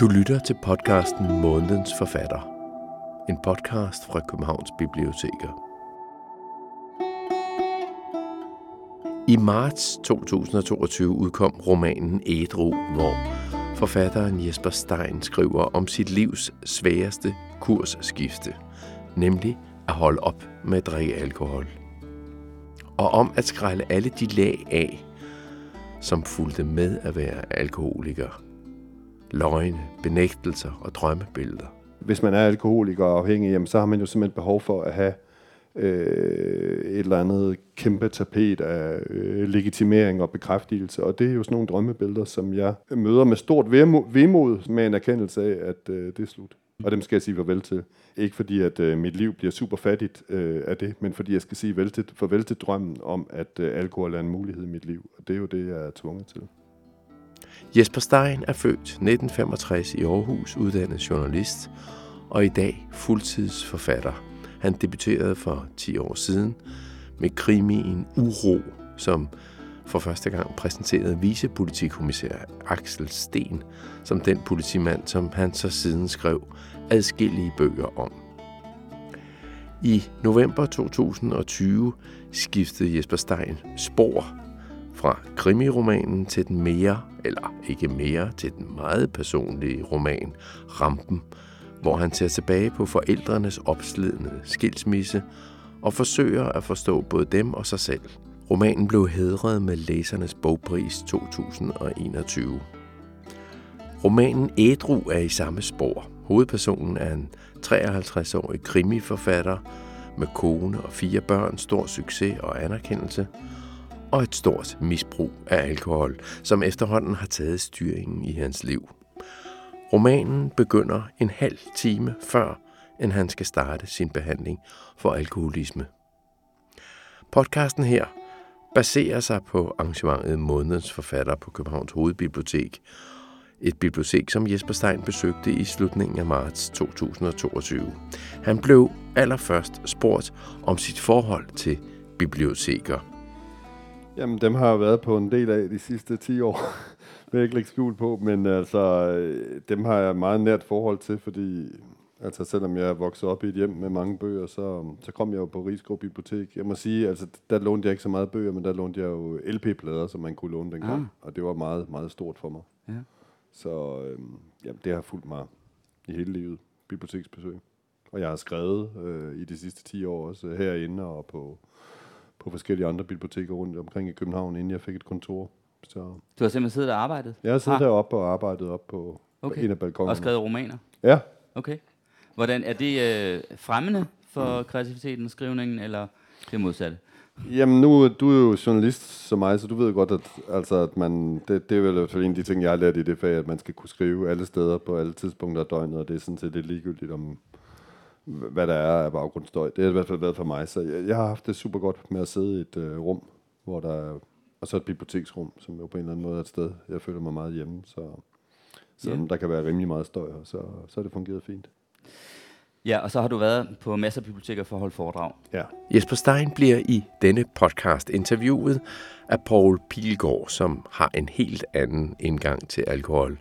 Du lytter til podcasten Månedens Forfatter. En podcast fra Københavns Biblioteker. I marts 2022 udkom romanen Ædru, hvor forfatteren Jesper Stein skriver om sit livs sværeste kursskifte, nemlig at holde op med at drikke alkohol. Og om at skrælle alle de lag af, som fulgte med at være alkoholiker. Løgne, benægtelser og drømmebilleder. Hvis man er alkoholiker og afhængig, jamen, så har man jo simpelthen behov for at have øh, et eller andet kæmpe tapet af øh, legitimering og bekræftelse. Og det er jo sådan nogle drømmebilleder, som jeg møder med stort vemod med en erkendelse af, at øh, det er slut. Og dem skal jeg sige farvel til. Ikke fordi, at øh, mit liv bliver super fattigt øh, af det, men fordi jeg skal sige farvel til, farvel til drømmen om, at øh, alkohol er en mulighed i mit liv. Og det er jo det, jeg er tvunget til. Jesper Stein er født 1965 i Aarhus, uddannet journalist, og i dag fuldtidsforfatter. Han debuterede for 10 år siden med krimien Uro, som for første gang præsenterede vicepolitikommissær Axel Sten som den politimand, som han så siden skrev adskillige bøger om. I november 2020 skiftede Jesper Stein spor fra krimiromanen til den mere, eller ikke mere, til den meget personlige roman Rampen, hvor han ser tilbage på forældrenes opslidende skilsmisse og forsøger at forstå både dem og sig selv. Romanen blev hedret med Læsernes Bogpris 2021. Romanen Ædru er i samme spor. Hovedpersonen er en 53-årig krimiforfatter med kone og fire børn, stor succes og anerkendelse, og et stort misbrug af alkohol, som efterhånden har taget styringen i hans liv. Romanen begynder en halv time før, end han skal starte sin behandling for alkoholisme. Podcasten her baserer sig på arrangementet Månedens Forfatter på Københavns Hovedbibliotek, et bibliotek, som Jesper Stein besøgte i slutningen af marts 2022. Han blev allerførst spurgt om sit forhold til biblioteker. Jamen, dem har jeg været på en del af de sidste 10 år. vil jeg ikke lægge skjul på, men altså, øh, dem har jeg meget nært forhold til, fordi altså, selvom jeg vokset op i et hjem med mange bøger, så, så kom jeg jo på Rigsgaard Bibliotek. Jeg må sige, altså, der lånte jeg ikke så meget bøger, men der lånte jeg jo LP-plader, som man kunne låne dengang, ah. og det var meget, meget stort for mig. Ja. Så øhm, jamen, det har fulgt mig i hele livet, biblioteksbesøg. Og jeg har skrevet øh, i de sidste 10 år også herinde og på, på forskellige andre biblioteker rundt omkring i København, inden jeg fik et kontor. Så. Du har simpelthen siddet og arbejdet? Jeg har siddet ah. deroppe og arbejdet op på, okay. en af balkonerne. Og skrevet romaner? Ja. Okay. Hvordan er det øh, fremmende for mm. kreativiteten og skrivningen, eller det modsatte? Jamen nu, du er jo journalist som mig, så du ved godt, at, altså, at man, det, det er vel en af de ting, jeg har lært i det fag, at man skal kunne skrive alle steder på alle tidspunkter af døgnet, og det er sådan set lidt ligegyldigt om, hvad der er af baggrundsstøj. Det har i hvert fald været for mig, så jeg, jeg har haft det super godt med at sidde i et øh, rum, hvor der og så et biblioteksrum, som jo på en eller anden måde er et sted, jeg føler mig meget hjemme, så selvom yeah. der kan være rimelig meget støj, så, så har det fungeret fint. Ja, og så har du været på masser af biblioteker for at holde foredrag. Ja. Jesper Stein bliver i denne podcast interviewet af Paul Pilgaard, som har en helt anden indgang til alkohol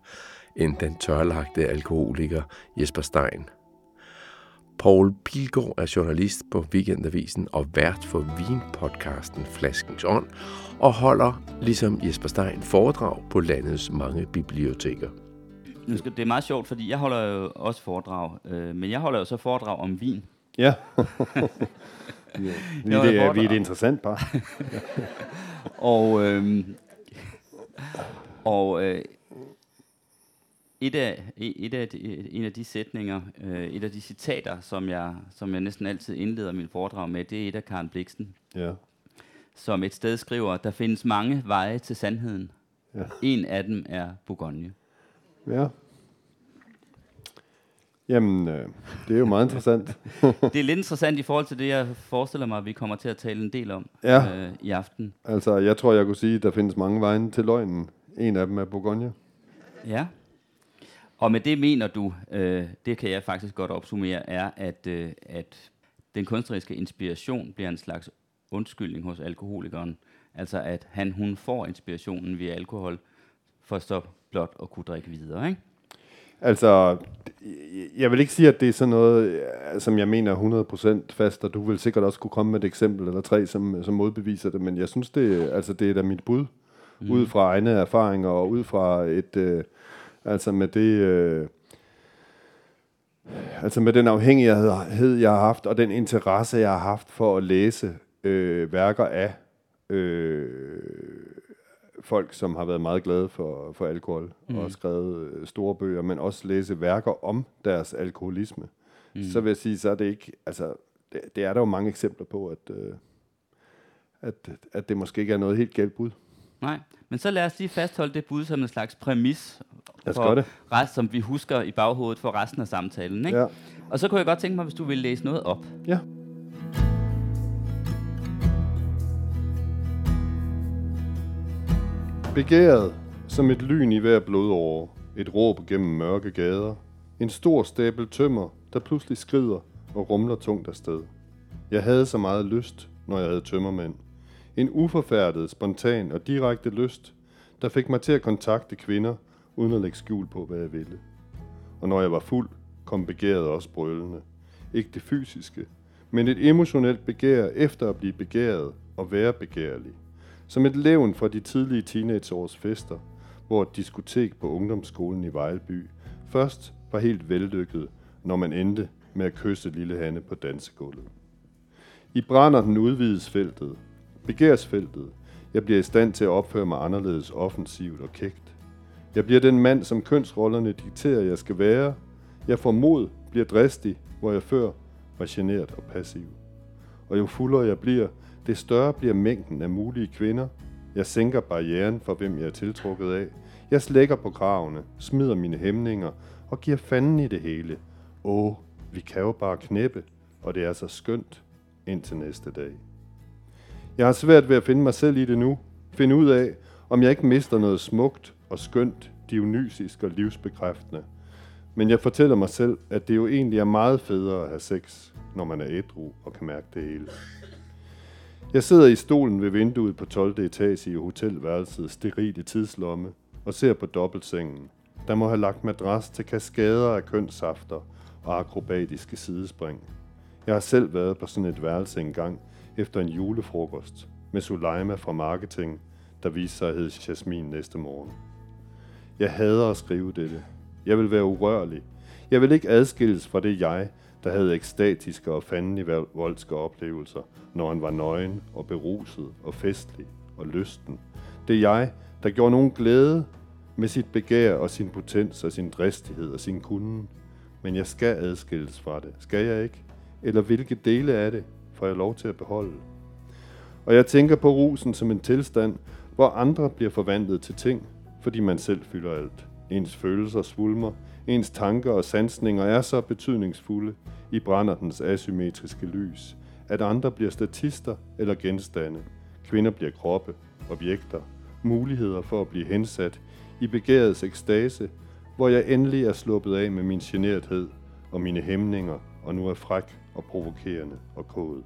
end den tørlagte alkoholiker Jesper Stein. Paul Pilgaard er journalist på Weekendavisen og vært for vinpodcasten Flaskens Ånd og holder, ligesom Jesper Stein, foredrag på landets mange biblioteker. Nu skal, det er meget sjovt, fordi jeg holder jo også foredrag, øh, men jeg holder jo så foredrag om vin. Ja. vi, er, det, er, vi er et interessant par. og øh, og øh, et af, et af de, en af de sætninger, øh, et af de citater, som jeg, som jeg næsten altid indleder min foredrag med, det er et af Karen Bliksen. Ja. Som et sted skriver, der findes mange veje til sandheden. Ja. En af dem er Bourgogne. Ja. Jamen, øh, det er jo meget interessant. det er lidt interessant i forhold til det, jeg forestiller mig, at vi kommer til at tale en del om ja. øh, i aften. Altså, jeg tror, jeg kunne sige, at der findes mange veje til løgnen. En af dem er Bourgogne. Ja. Og med det mener du, øh, det kan jeg faktisk godt opsummere, er, at, øh, at den kunstneriske inspiration bliver en slags undskyldning hos alkoholikeren. Altså at han, hun får inspirationen via alkohol, for så blot at kunne drikke videre, ikke? Altså, jeg vil ikke sige, at det er sådan noget, som jeg mener 100% fast, og du vil sikkert også kunne komme med et eksempel eller tre, som, som modbeviser det, men jeg synes, det, altså, det er da mit bud, mm. ud fra egne erfaringer og ud fra et, øh, altså med det, øh, altså med den afhængighed, jeg har haft, og den interesse, jeg har haft for at læse øh, værker af øh, folk, som har været meget glade for, for alkohol mm. og skrevet øh, store bøger, men også læse værker om deres alkoholisme, mm. så vil jeg sige, så er det ikke, altså, det, det er der jo mange eksempler på, at, øh, at, at det måske ikke er noget helt galt bud. Nej, men så lad os lige fastholde det bud som en slags præmis for det. rest, som vi husker i baghovedet for resten af samtalen. Ikke? Ja. Og så kunne jeg godt tænke mig, hvis du ville læse noget op. Ja. Begæret som et lyn i hver blodåre, et råb gennem mørke gader, en stor stabel tømmer, der pludselig skrider og rumler tungt afsted. Jeg havde så meget lyst, når jeg havde tømmermænd. En uforfærdet, spontan og direkte lyst, der fik mig til at kontakte kvinder, uden at lægge skjul på, hvad jeg ville. Og når jeg var fuld, kom begæret også brølende. Ikke det fysiske, men et emotionelt begær efter at blive begæret og være begærlig. Som et levn fra de tidlige teenageårs fester, hvor et diskotek på ungdomsskolen i Vejleby først var helt vellykket, når man endte med at kysse lille Hanne på dansegulvet. I brænder den udvides feltet, begærsfeltet. Jeg bliver i stand til at opføre mig anderledes offensivt og kægt. Jeg bliver den mand, som kønsrollerne dikterer, jeg skal være. Jeg får mod, bliver dristig, hvor jeg før var generet og passiv. Og jo fuldere jeg bliver, det større bliver mængden af mulige kvinder. Jeg sænker barrieren for, hvem jeg er tiltrukket af. Jeg slækker på gravene, smider mine hæmninger og giver fanden i det hele. Åh, vi kan jo bare knæppe, og det er så skønt indtil næste dag. Jeg har svært ved at finde mig selv i det nu. Finde ud af, om jeg ikke mister noget smukt og skønt, dionysisk og livsbekræftende. Men jeg fortæller mig selv, at det jo egentlig er meget federe at have sex, når man er ædru og kan mærke det hele. Jeg sidder i stolen ved vinduet på 12. etage i hotelværelset sterile tidslomme og ser på dobbeltsengen. Der må have lagt madras til kaskader af kønssafter og akrobatiske sidespring. Jeg har selv været på sådan et værelse engang efter en julefrokost med Suleima fra marketing, der viste sig at hedde Jasmin næste morgen. Jeg hader at skrive dette. Jeg vil være urørlig. Jeg vil ikke adskilles fra det jeg, der havde ekstatiske og fandelig voldske oplevelser, når han var nøgen og beruset og festlig og lysten. Det jeg, der gjorde nogen glæde med sit begær og sin potens og sin dristighed og sin kunden. Men jeg skal adskilles fra det. Skal jeg ikke? Eller hvilke dele af det får jeg lov til at beholde? Og jeg tænker på rusen som en tilstand, hvor andre bliver forvandlet til ting, fordi man selv fylder alt. Ens følelser svulmer, ens tanker og sansninger er så betydningsfulde i brændertens asymmetriske lys, at andre bliver statister eller genstande. Kvinder bliver kroppe, objekter, muligheder for at blive hensat i begærets ekstase, hvor jeg endelig er sluppet af med min generthed og mine hæmninger, og nu er fræk og provokerende og kode.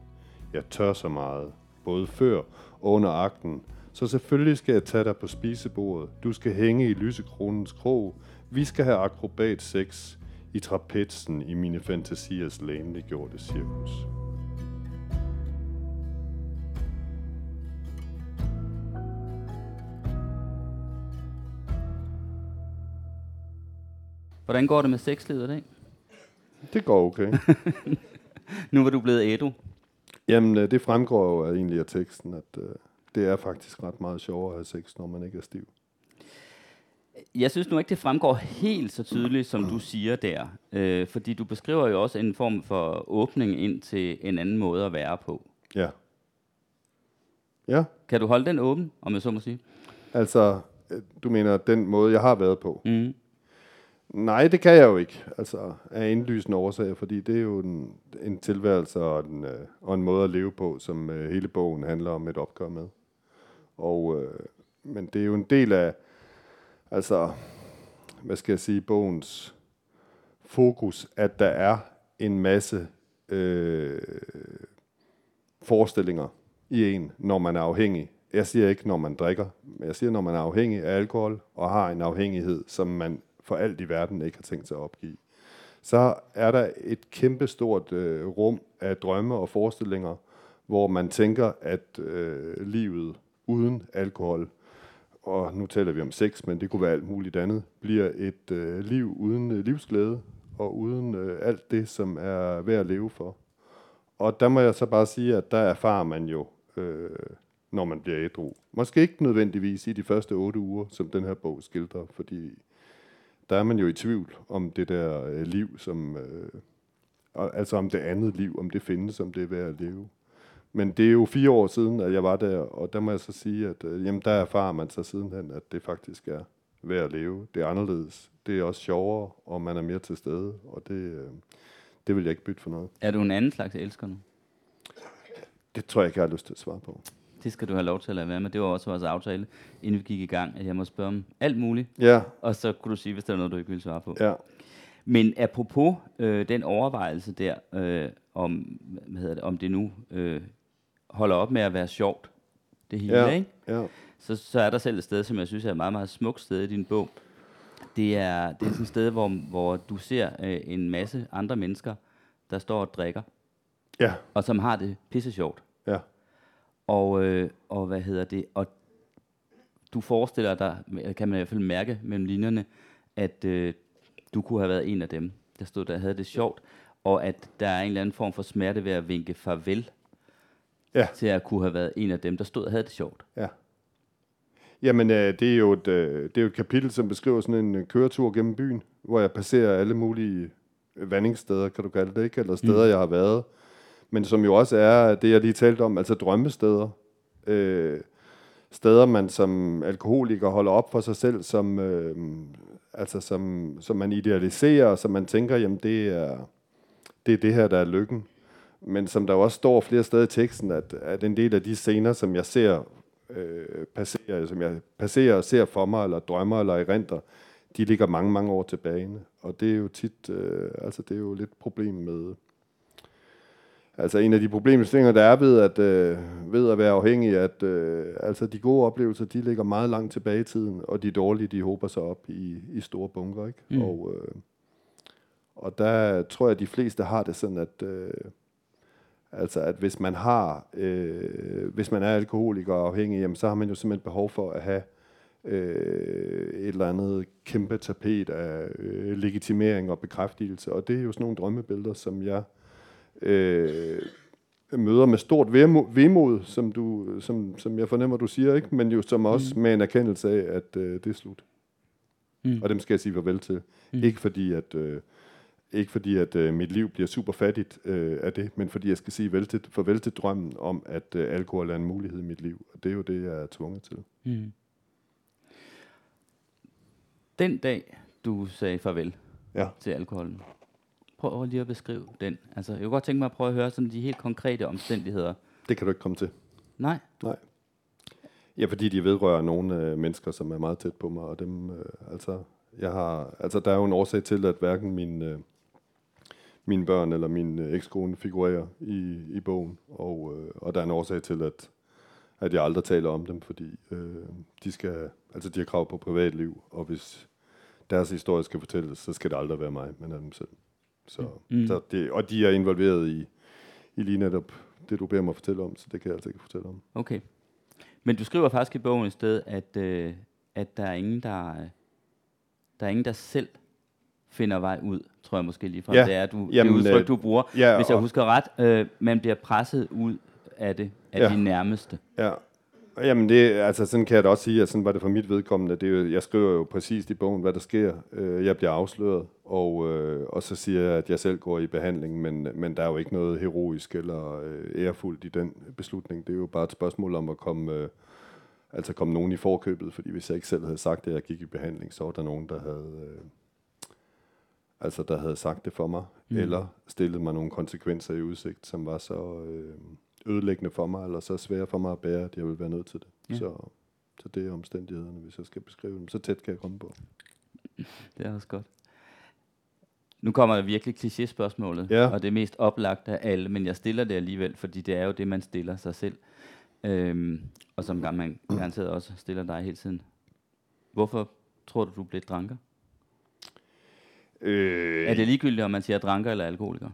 Jeg tør så meget, både før og under akten, så selvfølgelig skal jeg tage dig på spisebordet. Du skal hænge i lysekronens krog. Vi skal have akrobat sex i trapetsen i mine fantasiers gjorte cirkus. Hvordan går det med sexlivet i dag? Det går okay. nu var du blevet ædru. Jamen, øh, det fremgår jo egentlig af teksten, at uh, det er faktisk ret meget sjovere at have sex, når man ikke er stiv. Jeg synes nu ikke, det fremgår helt så tydeligt, som du siger der. Øh, fordi du beskriver jo også en form for åbning ind til en anden måde at være på. Ja. Ja. Kan du holde den åben, om jeg så må sige? Altså, øh, du mener den måde, jeg har været på? Mm. Nej, det kan jeg jo ikke, altså af indlysende årsager, fordi det er jo en, en tilværelse og en, øh, og en måde at leve på, som øh, hele bogen handler om et opgør med. Og, øh, men det er jo en del af, altså, hvad skal jeg sige, bogens fokus, at der er en masse øh, forestillinger i en, når man er afhængig. Jeg siger ikke, når man drikker, men jeg siger, når man er afhængig af alkohol og har en afhængighed, som man for alt i verden ikke har tænkt sig at opgive, så er der et kæmpestort øh, rum af drømme og forestillinger, hvor man tænker, at øh, livet uden alkohol, og nu taler vi om sex, men det kunne være alt muligt andet, bliver et øh, liv uden øh, livsglæde og uden øh, alt det, som er værd at leve for. Og der må jeg så bare sige, at der erfarer man jo, øh, når man bliver ædru. Måske ikke nødvendigvis i de første otte uger, som den her bog skildrer, fordi der er man jo i tvivl om det der øh, liv, som, øh, altså om det andet liv, om det findes, om det er værd at leve. Men det er jo fire år siden, at jeg var der, og der må jeg så sige, at øh, jamen, der erfarer man så sidenhen, at det faktisk er værd at leve. Det er anderledes. Det er også sjovere, og man er mere til stede, og det, øh, det vil jeg ikke bytte for noget. Er du en anden slags elsker nu? Det tror jeg ikke, jeg har lyst til at svare på. Det skal du have lov til at lade være med. Det var også vores aftale, inden vi gik i gang, at jeg må spørge om alt muligt. Ja. Og så kunne du sige, hvis der er noget, du ikke vil svare på. Ja. Men apropos øh, den overvejelse der, øh, om, hvad hedder det, om det nu øh, holder op med at være sjovt, det hele, ja. ikke? Ja. Så, så er der selv et sted, som jeg synes er et meget, meget smukt sted i din bog. Det er, det er sådan et sted, hvor, hvor du ser øh, en masse andre mennesker, der står og drikker. Ja. Og som har det pisse sjovt. Ja. Og, øh, og hvad hedder det? Og du forestiller dig, kan man i hvert fald mærke mellem linjerne, at øh, du kunne have været en af dem, der stod der havde det sjovt, og at der er en eller anden form for smerte ved at vinke farvel ja. til at kunne have været en af dem, der stod og havde det sjovt. Ja. Jamen, øh, det, er jo et, øh, det er jo et kapitel, som beskriver sådan en øh, køretur gennem byen, hvor jeg passerer alle mulige vandingssteder, kan du kalde det, ikke? Eller steder, mm. jeg har været. Men som jo også er det, jeg lige talte om, altså drømmesteder. Øh, steder, man som alkoholiker holder op for sig selv, som, øh, altså som, som man idealiserer, som man tænker, jamen det er, det er det her, der er lykken. Men som der også står flere steder i teksten, at, at en del af de scener, som jeg ser øh, passere, som jeg passerer og ser for mig, eller drømmer, eller erindrer, de ligger mange, mange år tilbage. Og det er jo tit, øh, altså det er jo lidt problem med, altså en af de problemstillinger, der er ved at, øh, ved at være afhængig, at øh, altså de gode oplevelser, de ligger meget langt tilbage i tiden, og de dårlige, de håber sig op i, i store bunker. Ikke? Mm. Og, øh, og der tror jeg, at de fleste har det sådan, at øh, Altså at hvis man har, øh, hvis man er alkoholiker og afhængig, jamen, så har man jo simpelthen behov for at have øh, et eller andet kæmpe tapet af øh, legitimering og bekræftelse. Og det er jo sådan nogle drømmebilleder, som jeg øh, møder med stort vemod, som, du, som, som jeg fornemmer, du siger, ikke? men jo som også mm. med en erkendelse af, at øh, det er slut. Mm. Og dem skal jeg sige farvel til. Mm. Ikke fordi, at... Øh, ikke fordi, at øh, mit liv bliver super fattigt øh, af det, men fordi jeg skal sige vel til, farvel til drømmen om, at øh, alkohol er en mulighed i mit liv. Og det er jo det, jeg er tvunget til. Mm. Den dag, du sagde farvel ja. til alkoholen, prøv lige at beskrive den. Altså, jeg kunne godt tænke mig at prøve at høre sådan de helt konkrete omstændigheder. Det kan du ikke komme til. Nej? Nej. Ja, fordi de vedrører nogle øh, mennesker, som er meget tæt på mig, og dem, øh, altså, jeg har, altså, der er jo en årsag til, at hverken min, øh, mine børn eller min øh, ekskone figurerer i, i bogen. Og, øh, og der er en årsag til, at, at jeg aldrig taler om dem, fordi øh, de, skal, altså de har krav på privatliv, og hvis deres historie skal fortælles, så skal det aldrig være mig, men af dem selv. Så, mm. så det, og de er involveret i, i lige netop det, du beder mig at fortælle om, så det kan jeg altså ikke fortælle om. Okay. Men du skriver faktisk i bogen et sted, at, øh, at der er ingen, der, der er ingen, der selv finder vej ud, tror jeg måske lige fra. Ja. Det er du, Jamen, det udtryk, øh, du bruger. Ja, Hvis jeg husker ret, øh, man bliver presset ud af det, af ja. de nærmeste. Ja. Jamen, det, altså, sådan kan jeg da også sige, at sådan var det for mit vedkommende. Det er jo, jeg skriver jo præcis i bogen, hvad der sker. Øh, jeg bliver afsløret, og, øh, og så siger jeg, at jeg selv går i behandling, men, men der er jo ikke noget heroisk eller øh, ærefuldt i den beslutning. Det er jo bare et spørgsmål om at komme, øh, altså komme nogen i forkøbet, fordi hvis jeg ikke selv havde sagt, at jeg gik i behandling, så var der nogen, der havde... Øh, altså der havde sagt det for mig, mm. eller stillet mig nogle konsekvenser i udsigt, som var så øh, ødelæggende for mig, eller så svære for mig at bære, at jeg ville være nødt til det. Ja. Så, så det er omstændighederne, hvis jeg skal beskrive dem. Så tæt kan jeg komme på. Det er også godt. Nu kommer der virkelig kliché-spørgsmålet, ja. og det er mest oplagt af alle, men jeg stiller det alligevel, fordi det er jo det, man stiller sig selv. Øhm, og som man garanteret også stiller dig hele tiden. Hvorfor tror du, du blev dranker? Øh, er det ligegyldigt, om man siger dranker eller alkoholiker?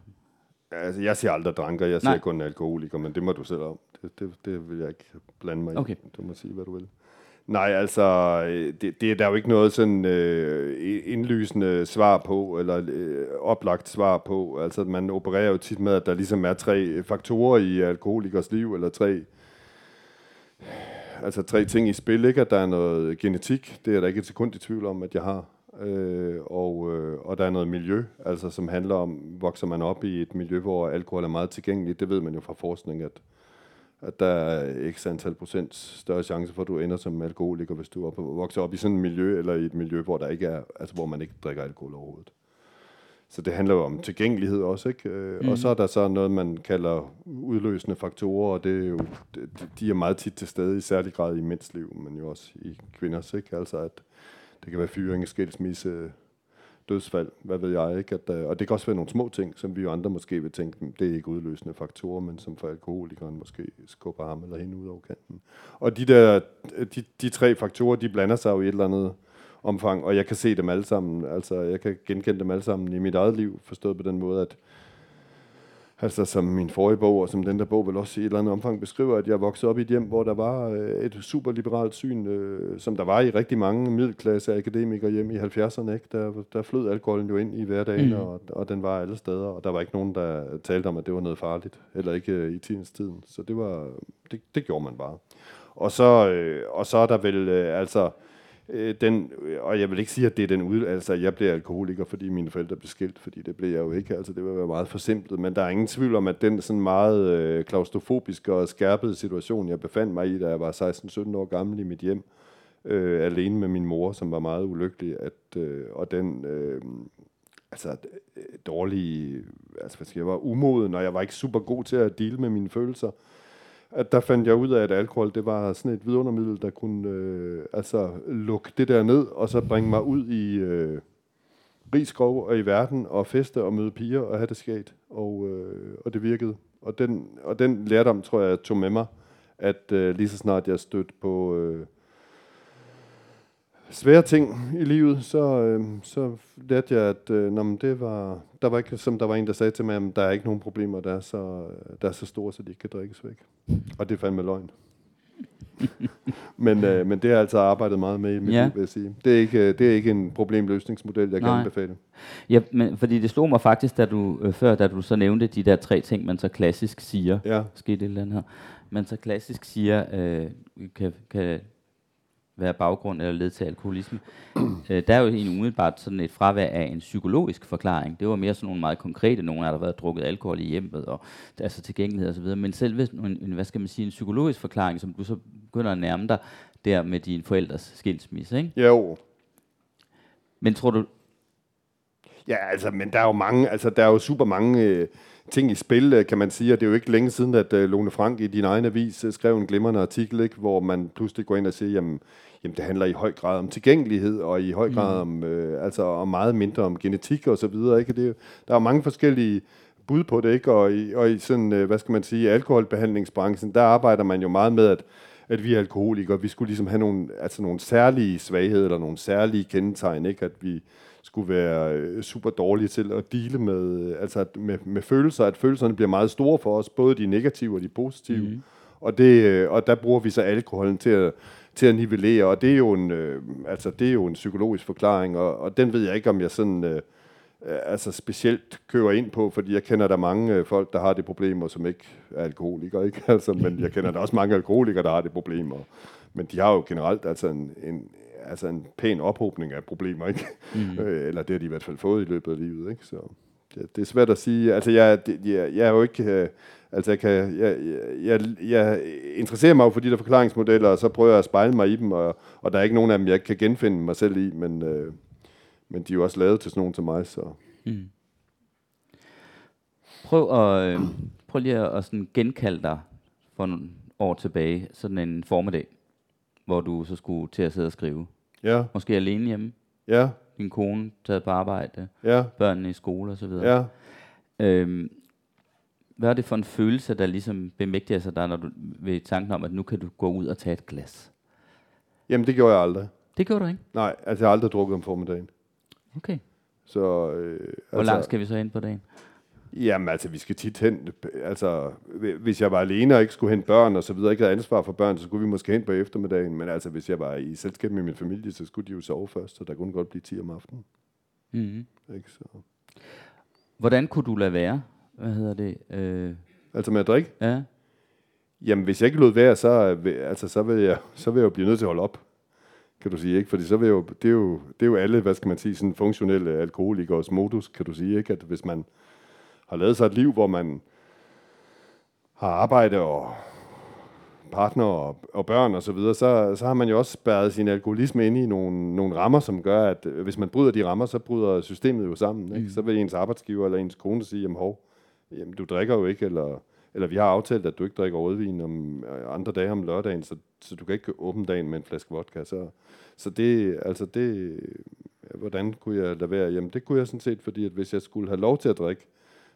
Altså, jeg siger aldrig dranker, jeg siger Nej. kun alkoholiker, men det må du selv om. Det, det, det vil jeg ikke blande mig okay. i. Du må sige, hvad du vil. Nej, altså, øh, det, det er der jo ikke noget sådan øh, indlysende svar på, eller øh, oplagt svar på. Altså, man opererer jo tit med, at der ligesom er tre faktorer i alkoholikers liv, eller tre, altså tre ting i spil, ikke? At der er noget genetik, det er der ikke et sekund i tvivl om, at jeg har. Øh, og, øh, og der er noget miljø, altså som handler om, vokser man op i et miljø, hvor alkohol er meget tilgængeligt, det ved man jo fra forskning, at at der er x antal procent større chance for, at du ender som alkoholiker, hvis du op, vokser op i sådan et miljø, eller i et miljø, hvor, der ikke er, altså, hvor man ikke drikker alkohol overhovedet. Så det handler jo om tilgængelighed også, ikke? Mm. Og så er der så noget, man kalder udløsende faktorer, og det er jo, de er meget tit til stede, i særlig grad i mænds liv, men jo også i kvinders, ikke? Altså at det kan være fyring, skilsmisse, dødsfald, hvad ved jeg ikke. At, øh, og det kan også være nogle små ting, som vi jo andre måske vil tænke, hm, det er ikke udløsende faktorer, men som for alkoholikeren måske skubber ham eller hende ud over kanten. Og de der, de, de tre faktorer, de blander sig jo i et eller andet omfang, og jeg kan se dem alle sammen, altså jeg kan genkende dem alle sammen i mit eget liv, forstået på den måde, at Altså som min forrige bog, og som den der bog vel også i et eller andet omfang beskriver, at jeg voksede op i et hjem, hvor der var øh, et superliberalt syn, øh, som der var i rigtig mange middelklasse akademikere hjem i 70'erne. Ikke? Der, der flød alkoholen jo ind i hverdagen, mm. og, og den var alle steder, og der var ikke nogen, der talte om, at det var noget farligt, eller ikke øh, i tidens tiden. Så det, var, det, det gjorde man bare. Og så, øh, og så er der vel øh, altså øh, den, øh, og jeg vil ikke sige, at det er den ud, altså jeg blev alkoholiker, fordi mine forældre blev skilt, fordi det blev jeg jo ikke, altså det vil være meget forsimplet, men der er ingen tvivl om, at den sådan meget øh, klaustrofobiske og skærpede situation, jeg befandt mig i, da jeg var 16-17 år gammel i mit hjem, øh, alene med min mor, som var meget ulykkelig, at, øh, og den øh, altså øh, dårlige, altså hvad skal jeg, var umoden, og jeg var ikke super god til at dele med mine følelser, at der fandt jeg ud af, at alkohol det var sådan et vidundermiddel, der kunne øh, altså lukke det der ned, og så bringe mig ud i øh, rigskov og i verden, og feste og møde piger og have det sket. Og, øh, og det virkede. Og den, og den lærdom, tror jeg, tog med mig, at øh, lige så snart jeg stødte på... Øh, svære ting i livet, så, øh, så lærte jeg, at øh, men det var, der var ikke, som der var en, der sagde til mig, at der er ikke nogen problemer, der er så, der er så store, så de ikke kan drikkes væk. Og det er fandme løgn. men, øh, men det har jeg altså arbejdet meget med i mit ja. liv, vil jeg sige. Det er ikke, det er ikke en problemløsningsmodel, jeg Nej. kan anbefale. Ja, men fordi det slog mig faktisk, da du, øh, før, da du så nævnte de der tre ting, man så klassisk siger. Ja. Skete et eller andet her. Man så klassisk siger, øh, kan, kan være baggrund eller led til alkoholisme. øh, der er jo egentlig umiddelbart sådan et fravær af en psykologisk forklaring. Det var mere sådan nogle meget konkrete, nogle der har været drukket alkohol i hjemmet, og altså tilgængelighed osv. Men selv en, en, hvad skal man sige, en psykologisk forklaring, som du så begynder at nærme dig der med dine forældres skilsmisse, ikke? Jo. Men tror du... Ja, altså, men der er jo mange, altså der er jo super mange... Øh ting i spil, øh, kan man sige. Og det er jo ikke længe siden, at uh, Lone Frank i din egen avis uh, skrev en glimrende artikel, ikke, hvor man pludselig går ind og siger, jamen, jamen det handler i høj grad om tilgængelighed, og i høj grad mm. om, uh, altså, og meget mindre om genetik og så videre. Ikke? Det, der er mange forskellige bud på det, ikke? Og, i, og i sådan, hvad skal man sige, alkoholbehandlingsbranchen, der arbejder man jo meget med, at at vi er alkoholikere, vi skulle ligesom have nogle, altså nogle særlige svagheder, eller nogle særlige kendetegn, ikke? at vi skulle være øh, super dårlige til at dele med, øh, altså med, med følelser, at følelserne bliver meget store for os, både de negative og de positive. Mm. Og, det, øh, og der bruger vi så alkoholen til at, til at nivellere, og det er jo en, øh, altså det er jo en psykologisk forklaring, og, og den ved jeg ikke, om jeg sådan øh, altså specielt kører ind på, fordi jeg kender der mange øh, folk, der har det problemer, som ikke er alkoholikere, ikke? Altså, men jeg kender der også mange alkoholikere, der har det problemer. Men de har jo generelt altså en, en, altså en pæn ophobning af problemer, ikke? Mm. Eller det har de i hvert fald fået i løbet af livet, ikke? Så det, det er svært at sige. Altså, jeg, det, jeg, jeg er jo ikke... Øh, altså, jeg, kan, jeg, jeg, jeg interesserer mig jo for de der forklaringsmodeller, og så prøver jeg at spejle mig i dem, og, og der er ikke nogen af dem, jeg kan genfinde mig selv i, men, øh, men de er jo også lavet til sådan nogen til mig, så... Mm. Prøv, at, øh, prøv lige at, at sådan genkalde dig for nogle år tilbage, sådan en formiddag hvor du så skulle til at sidde og skrive. Ja. Måske alene hjemme. Ja. Din kone taget på arbejde. Ja. Børnene i skole og så videre. Ja. Øhm, hvad er det for en følelse, der ligesom bemægtiger sig der, når du ved tanken om, at nu kan du gå ud og tage et glas? Jamen, det gjorde jeg aldrig. Det gjorde du ikke? Nej, altså jeg har aldrig drukket om formiddagen. Okay. Så, øh, Hvor altså, langt skal vi så ind på dagen? Jamen altså, vi skal tit hen, altså hvis jeg var alene og ikke skulle hente børn og så videre, ikke havde ansvar for børn, så skulle vi måske hen på eftermiddagen, men altså hvis jeg var i selskab med min familie, så skulle de jo sove først, så der kunne godt blive 10 om aftenen. Mm-hmm. Ikke, så. Hvordan kunne du lade være? Hvad hedder det? Øh... Altså med at drikke? Ja. Jamen, hvis jeg ikke lod være, så, altså, så, vil jeg, så vil jeg jo blive nødt til at holde op kan du sige, ikke? Fordi så vil jo, det, er jo, det er jo alle, hvad skal man sige, sådan funktionelle alkoholikers modus, kan du sige, ikke? At hvis man har lavet sig et liv, hvor man har arbejde og partner og, og børn og så videre, så, så har man jo også spærret sin alkoholisme ind i nogle, nogle rammer, som gør, at hvis man bryder de rammer, så bryder systemet jo sammen. Ikke? Mm. Så vil ens arbejdsgiver eller ens kone sige, jamen hov, jamen, du drikker jo ikke, eller eller vi har aftalt, at du ikke drikker rødvin om øh, andre dage om lørdagen, så, så du kan ikke åbne dagen med en flaske vodka. Så, så det, altså det, hvordan kunne jeg lade være? Jamen det kunne jeg sådan set, fordi at hvis jeg skulle have lov til at drikke,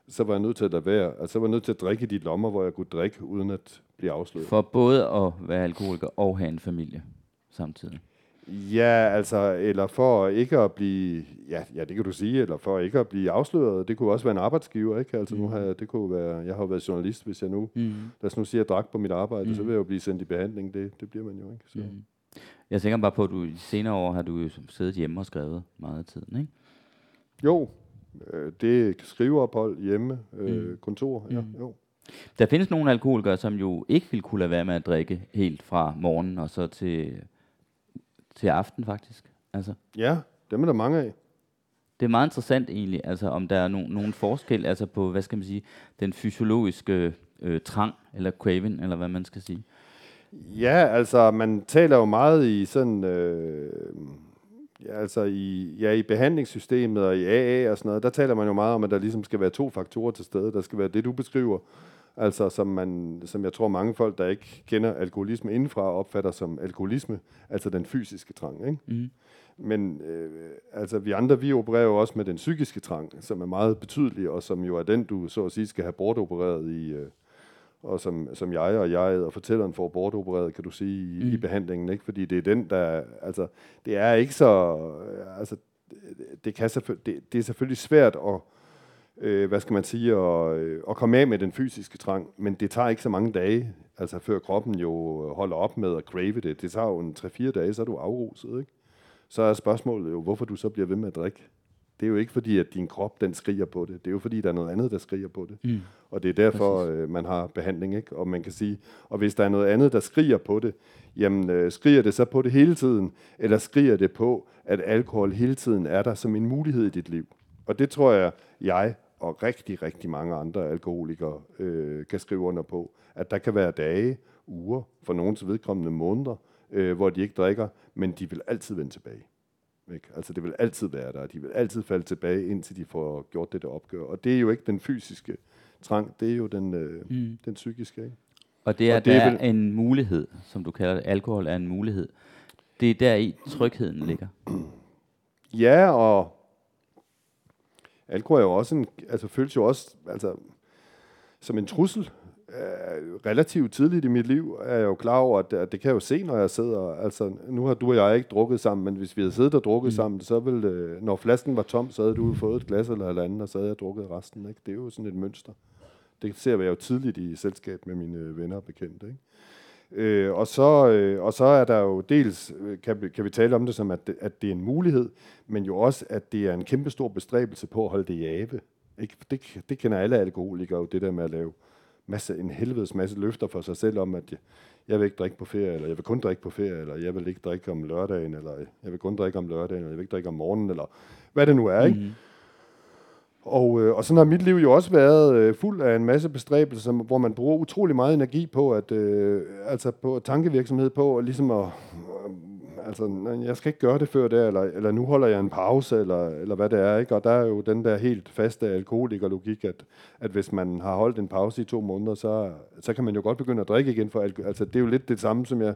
så var jeg nødt til at lade være. Altså så var jeg nødt til at drikke i de lommer, hvor jeg kunne drikke, uden at blive afsløret. For både at være alkoholiker og have en familie samtidig? Ja, altså, eller for ikke at blive, ja, ja, det kan du sige, eller for ikke at blive afsløret. Det kunne også være en arbejdsgiver, ikke? Altså, mm. nu har jeg, det kunne være, jeg har jo været journalist, hvis jeg nu, mm. lad os nu sige, at jeg drak på mit arbejde, mm. så vil jeg jo blive sendt i behandling. Det, det bliver man jo, ikke? Så. Mm. Jeg tænker bare på, at du i senere år har du siddet hjemme og skrevet meget af tiden, ikke? Jo, øh, det er skriveophold hjemme, øh, mm. kontor, ja, mm. jo. Der findes nogle alkoholikere, som jo ikke vil kunne lade være med at drikke helt fra morgenen og så til til aften, faktisk. Altså. Ja, dem er der mange af. Det er meget interessant egentlig, altså om der er no, nogen forskel altså på, hvad skal man sige, den fysiologiske øh, trang, eller craving, eller hvad man skal sige. Ja, altså man taler jo meget i sådan, øh, ja, altså i, ja, i behandlingssystemet og i AA og sådan noget, der taler man jo meget om, at der ligesom skal være to faktorer til stede. Der skal være det, du beskriver, altså som, man, som jeg tror mange folk, der ikke kender alkoholisme indenfra, opfatter som alkoholisme, altså den fysiske trang. Ikke? Mm. Men øh, altså, vi andre, vi opererer jo også med den psykiske trang, som er meget betydelig, og som jo er den, du så at sige skal have bortopereret i, øh, og som, som jeg og jeg og fortælleren får bortopereret, kan du sige, i, mm. i behandlingen, ikke? Fordi det er den, der, altså, det er ikke så, altså, det, kan det, det er selvfølgelig svært at øh, hvad skal man sige, at, øh, at komme af med den fysiske trang, men det tager ikke så mange dage, altså før kroppen jo holder op med at crave det. Det tager jo en 3-4 dage, så er du afruset, ikke? Så er spørgsmålet jo, hvorfor du så bliver ved med at drikke. Det er jo ikke fordi, at din krop den skriger på det. Det er jo fordi, der er noget andet, der skriger på det. Mm. Og det er derfor, øh, man har behandling. Ikke? Og man kan sige, og hvis der er noget andet, der skriger på det, jamen øh, skriger det så på det hele tiden, eller skriger det på, at alkohol hele tiden er der som en mulighed i dit liv. Og det tror jeg, jeg og rigtig, rigtig mange andre alkoholikere øh, kan skrive under på, at der kan være dage, uger, for nogens vedkommende måneder, øh, hvor de ikke drikker, men de vil altid vende tilbage. Ikke? Altså det vil altid være der, de vil altid falde tilbage, indtil de får gjort det der opgør. Og det er jo ikke den fysiske trang, det er jo den, øh, mm. den psykiske. Ikke? Og det er, og det er vel, en mulighed, som du kalder det, alkohol er en mulighed. Det er der i trygheden ligger. Ja, og alkohol er jo også en, altså føles jo også altså, som en trussel. Uh, relativt tidligt i mit liv er jeg jo klar over, at, at det kan jeg jo se, når jeg sidder. Altså, nu har du og jeg ikke drukket sammen, men hvis vi havde siddet og drukket mm. sammen, så ville, uh, når flasken var tom, så havde du fået et glas eller et andet, og så havde jeg drukket resten. Ikke? Det er jo sådan et mønster. Det ser jeg jo tidligt i selskab med mine venner og bekendte. Ikke? Øh, og, så, øh, og så er der jo dels, øh, kan, vi, kan vi tale om det som, at det, at det er en mulighed, men jo også, at det er en kæmpe stor bestræbelse på at holde det i ave. Ikke? Det, det kender alle alkoholikere jo, det der med at lave masse, en helvedes masse løfter for sig selv om, at jeg, jeg vil ikke drikke på ferie, eller jeg vil kun drikke på ferie, eller jeg vil ikke drikke om lørdagen, eller jeg vil kun drikke om lørdagen, eller jeg vil ikke drikke om morgenen, eller hvad det nu er. Ikke? Mm-hmm. Og, øh, og sådan har mit liv jo også været øh, fuld af en masse bestræbelser, hvor man bruger utrolig meget energi på at øh, altså på tankevirksomhed på at ligesom at øh, altså jeg skal ikke gøre det før der eller eller nu holder jeg en pause eller eller hvad det er, ikke? Og der er jo den der helt faste alkoholikerlogik at at hvis man har holdt en pause i to måneder, så så kan man jo godt begynde at drikke igen for altså det er jo lidt det samme som jeg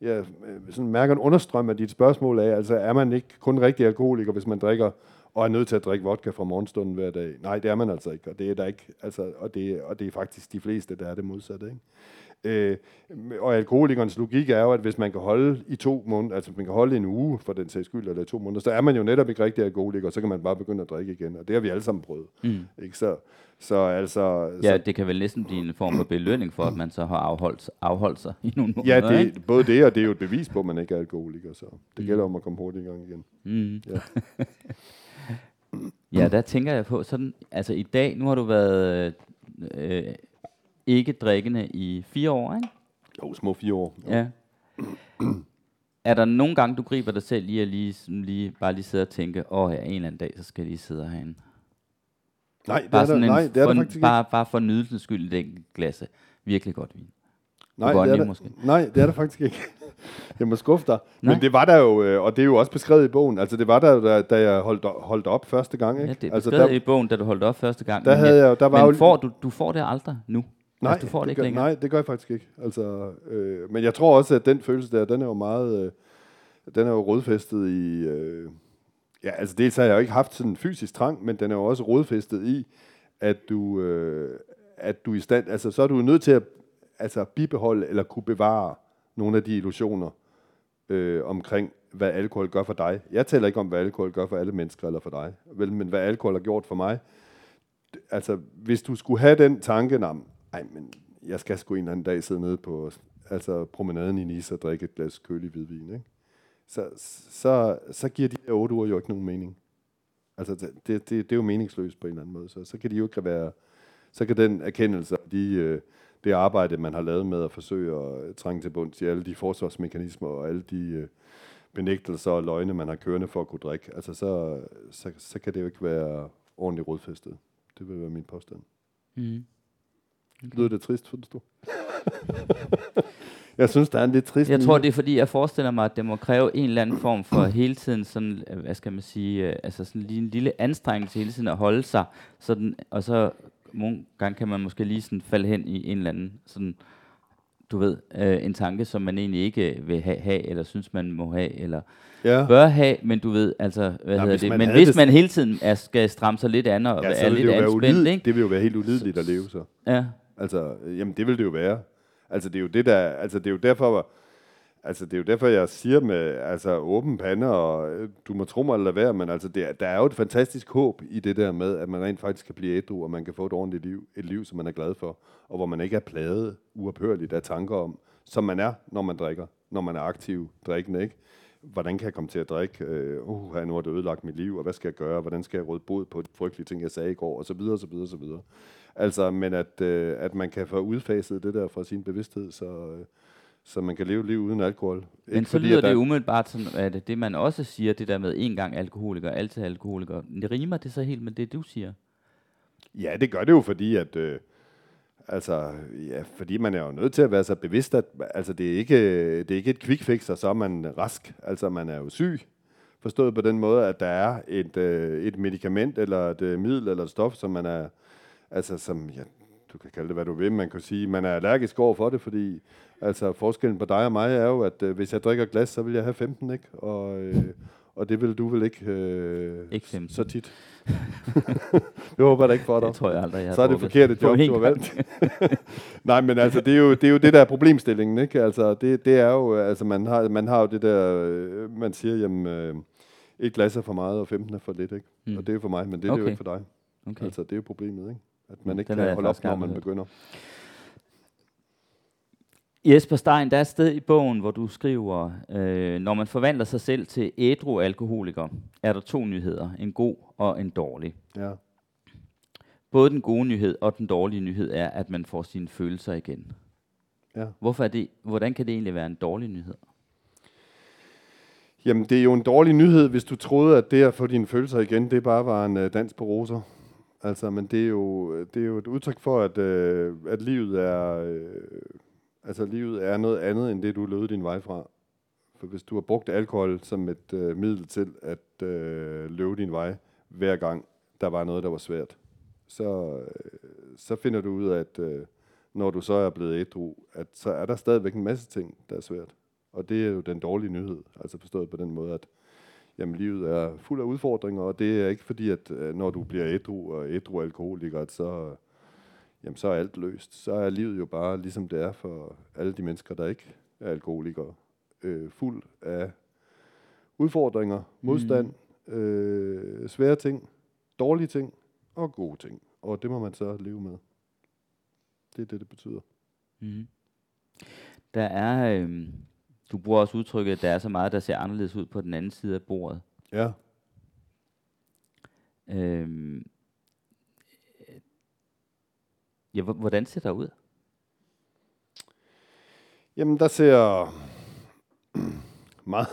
jeg øh, sådan mærker en understrøm af dit spørgsmål af, altså er man ikke kun rigtig alkoholiker, hvis man drikker og er nødt til at drikke vodka fra morgenstunden hver dag. Nej, det er man altså ikke, og det er der ikke, altså, og, det, og det er faktisk de fleste, der er det modsatte. Ikke? Øh, og alkoholikernes logik er jo, at hvis man kan holde i to måneder, altså man kan holde en uge for den sags skyld, eller to måneder, så er man jo netop ikke rigtig alkoholiker, og så kan man bare begynde at drikke igen, og det har vi alle sammen prøvet. Mm. Ikke? Så, så altså... Ja, så, det kan vel næsten blive en form for belønning for, at man så har afholdt, afholdt sig i nogle måneder, Ja, det, ikke? både det, og det er jo et bevis på, at man ikke er alkoholiker, så det mm. gælder om at komme hurtigt i gang igen. Mm. Ja. ja, der tænker jeg på sådan, altså i dag, nu har du været øh, ikke drikkende i fire år, ikke? Jo, små fire år. Jo. Ja. er der nogle gange, du griber dig selv i at lige, lige, bare lige sidde og tænke, åh oh, ja, en eller anden dag, så skal jeg lige sidde herinde? Nej, det bare er der, nej, det er der faktisk bare, ikke. Bare for nydelsens skyld, den glas virkelig godt vin. Nej, det er der, måske. nej, det er der faktisk ikke. Jeg må skuffe dig. Nej. Men det var der jo, øh, og det er jo også beskrevet i bogen. Altså det var der, da, da jeg holdt, holdt op første gang. Ikke? Ja, det er altså, beskrevet der, i bogen, da du holdt op første gang. Der men, havde jeg, der var men får, du, du får det aldrig nu? Nej, altså, du får det, det ikke gør, længere? nej, det gør jeg faktisk ikke. Altså, øh, men jeg tror også, at den følelse der, den er jo meget, øh, den er jo rodfæstet i, øh, ja, altså dels har jeg jo ikke haft sådan en fysisk trang, men den er jo også rodfæstet i, at du, øh, at du i stand, altså så er du nødt til at altså, bibeholde eller kunne bevare nogle af de illusioner øh, omkring, hvad alkohol gør for dig. Jeg taler ikke om, hvad alkohol gør for alle mennesker eller for dig, vel, men hvad alkohol har gjort for mig. Altså, hvis du skulle have den tanke, ej, men jeg skal sgu en eller anden dag sidde nede på altså, promenaden i Nice og drikke et glas kølig hvidvin, ikke? Så, så, så giver de der otte uger jo ikke nogen mening. Altså, det, det, det er jo meningsløst på en eller anden måde. Så, så kan de jo ikke være, så kan den erkendelse, de, øh, det arbejde, man har lavet med at forsøge at øh, trænge til bunds i alle de forsvarsmekanismer og alle de øh, benægtelser og løgne, man har kørende for at kunne drikke, altså så, så, så kan det jo ikke være ordentligt rodfæstet. Det vil være min påstand. Mm. Okay. Lyder det trist, synes du? jeg synes, der er en lidt trist... Jeg tror, det er fordi, jeg forestiller mig, at det må kræve en eller anden form for hele tiden sådan, øh, hvad skal man sige, øh, altså sådan lige en lille anstrengelse hele tiden at holde sig, sådan, og så nogle gange kan man måske lige sådan falde hen i en eller anden sådan, du ved, øh, en tanke, som man egentlig ikke vil have, have eller synes, man må have, eller ja. bør have, men du ved, altså, hvad Nå, hedder det, men hvis det man hele tiden er, skal stramme sig lidt an og ja, er lidt anspændt, ikke? Det vil jo være helt ulideligt at leve så. Ja. Altså, øh, jamen det vil det jo være. Altså det er jo det der, altså det er jo derfor, Altså, det er jo derfor, jeg siger med altså, åben pande, og øh, du må tro mig eller være, men altså, det, der er jo et fantastisk håb i det der med, at man rent faktisk kan blive ædru, og man kan få et ordentligt liv, et liv, som man er glad for, og hvor man ikke er pladet uophørligt af tanker om, som man er, når man drikker, når man er aktiv drikkende, ikke? Hvordan kan jeg komme til at drikke? Øh, uh, uh nu har det ødelagt mit liv, og hvad skal jeg gøre? Hvordan skal jeg råde bod på de frygtelige ting, jeg sagde i går? Og så videre, og så videre, og så videre. Altså, men at, uh, at man kan få udfaset det der fra sin bevidsthed, så, uh, så man kan leve liv uden alkohol. Men Ikke så fordi, lyder det umiddelbart sådan, at det, det man også siger, det der med en gang alkoholiker, altid alkoholiker, det rimer det så helt med det, du siger? Ja, det gør det jo, fordi at... Øh, Altså, ja, fordi man er jo nødt til at være så bevidst, at altså, det, er ikke, det er ikke et quick fix, og så er man rask. Altså, man er jo syg. Forstået på den måde, at der er et, øh, et medicament, eller et øh, middel, eller et stof, som man er, altså, som, ja, du kan kalde det, hvad du vil, man kan sige, man er allergisk over for det, fordi altså, forskellen på dig og mig er jo, at øh, hvis jeg drikker glas, så vil jeg have 15, ikke? Og, øh, og det vil du vel ikke, øh, ikke 15. så tit. det håber jeg da ikke for dig. Det tror jeg aldrig, jeg Så er det forkert job, du har valgt. Nej, men altså, det er, jo, det er jo det, der er problemstillingen, ikke? Altså, det, det er jo, altså, man har, man har jo det der, øh, man siger, jamen, øh, et glas er for meget, og 15 er for lidt, ikke? Mm. Og det er jo for mig, men det, okay. det er jo ikke for dig. Okay. Altså, det er jo problemet, ikke? At man ikke Den kan holde op, når man begynder. Jesper Stein, der er et sted i bogen, hvor du skriver, øh, når man forvandler sig selv til ædru alkoholiker, er der to nyheder, en god og en dårlig. Ja. Både den gode nyhed og den dårlige nyhed er, at man får sine følelser igen. Ja. Hvorfor er det, hvordan kan det egentlig være en dårlig nyhed? Jamen, det er jo en dårlig nyhed, hvis du troede, at det at få dine følelser igen, det bare var en uh, dans på roser. Altså, men det er jo, det er jo et udtryk for, at, øh, at livet er... Øh, Altså livet er noget andet, end det du lød din vej fra. For hvis du har brugt alkohol som et øh, middel til at øh, løbe din vej, hver gang der var noget, der var svært, så, øh, så finder du ud af, at øh, når du så er blevet ædru, at så er der stadigvæk en masse ting, der er svært. Og det er jo den dårlige nyhed, altså forstået på den måde, at jamen livet er fuld af udfordringer, og det er ikke fordi, at øh, når du bliver ædru og ædru alkoholiker, at så, jamen, så er alt løst. Så er livet jo bare ligesom det er for alle de mennesker, der ikke er alkoholikere. Øh, fuld af udfordringer, modstand, mm. øh, svære ting, dårlige ting og gode ting. Og det må man så leve med. Det er det, det betyder. Mm. Der er, øh, du bruger også udtrykket, at der er så meget, der ser anderledes ud på den anden side af bordet. Ja. Øh, ja, hvordan ser der ud? Jamen, der ser meget,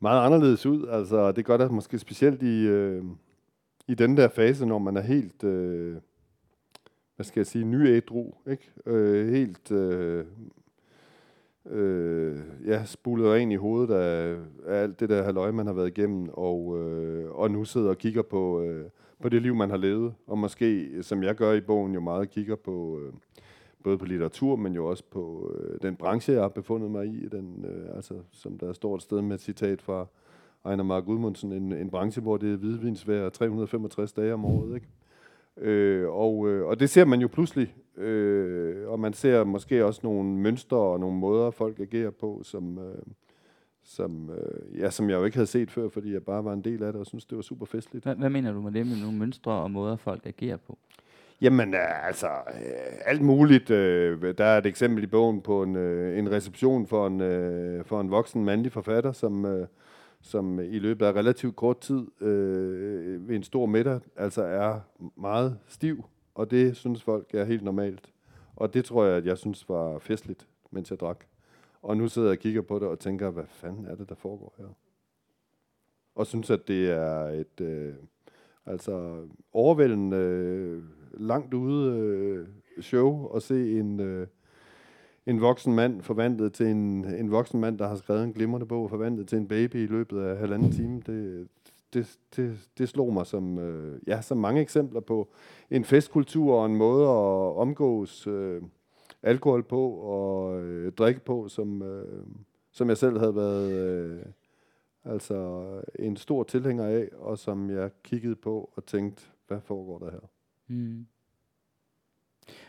meget anderledes ud. Altså, det gør der måske specielt i, øh, i den der fase, når man er helt, øh, hvad skal jeg sige, nyædru, ikke? Øh, helt øh, øh, ja, spulet ind i hovedet af, af alt det der halvøje, man har været igennem, og, øh, og nu sidder og kigger på, øh, på det liv, man har levet, og måske, som jeg gør i bogen, jo meget kigger på, øh, både på litteratur, men jo også på øh, den branche, jeg har befundet mig i, den, øh, altså, som der står et sted med et citat fra Ejner Mark Gudmundsen, en, en branche, hvor det er hvidvinsvær 365 dage om året, ikke? Øh, og, øh, og det ser man jo pludselig, øh, og man ser måske også nogle mønstre og nogle måder, folk agerer på, som, øh, som, øh, ja, som jeg jo ikke havde set før, fordi jeg bare var en del af det, og synes det var super festligt. Hvad, hvad mener du med det med nogle mønstre og måder, folk agerer på? Jamen, øh, altså, øh, alt muligt. Øh, der er et eksempel i bogen på en, øh, en reception for en, øh, for en voksen mandlig forfatter, som, øh, som øh, i løbet af relativt kort tid øh, ved en stor middag altså er meget stiv, og det synes folk er helt normalt. Og det tror jeg, at jeg synes var festligt, mens jeg drak. Og nu sidder jeg og kigger på det og tænker, hvad fanden er det, der foregår her? Og synes, at det er et øh, altså overvældende øh, langt ude øh, show at se en, øh, en voksen mand forvandlet til en, en voksen mand, der har skrevet en glimrende bog, forvandlet til en baby i løbet af halvanden time. Det, det, det, det slog mig som, øh, ja, som mange eksempler på en festkultur og en måde at omgås øh, alkohol på og øh, drikke på, som, øh, som jeg selv havde været øh, altså en stor tilhænger af, og som jeg kiggede på og tænkte, hvad foregår der her? Mm.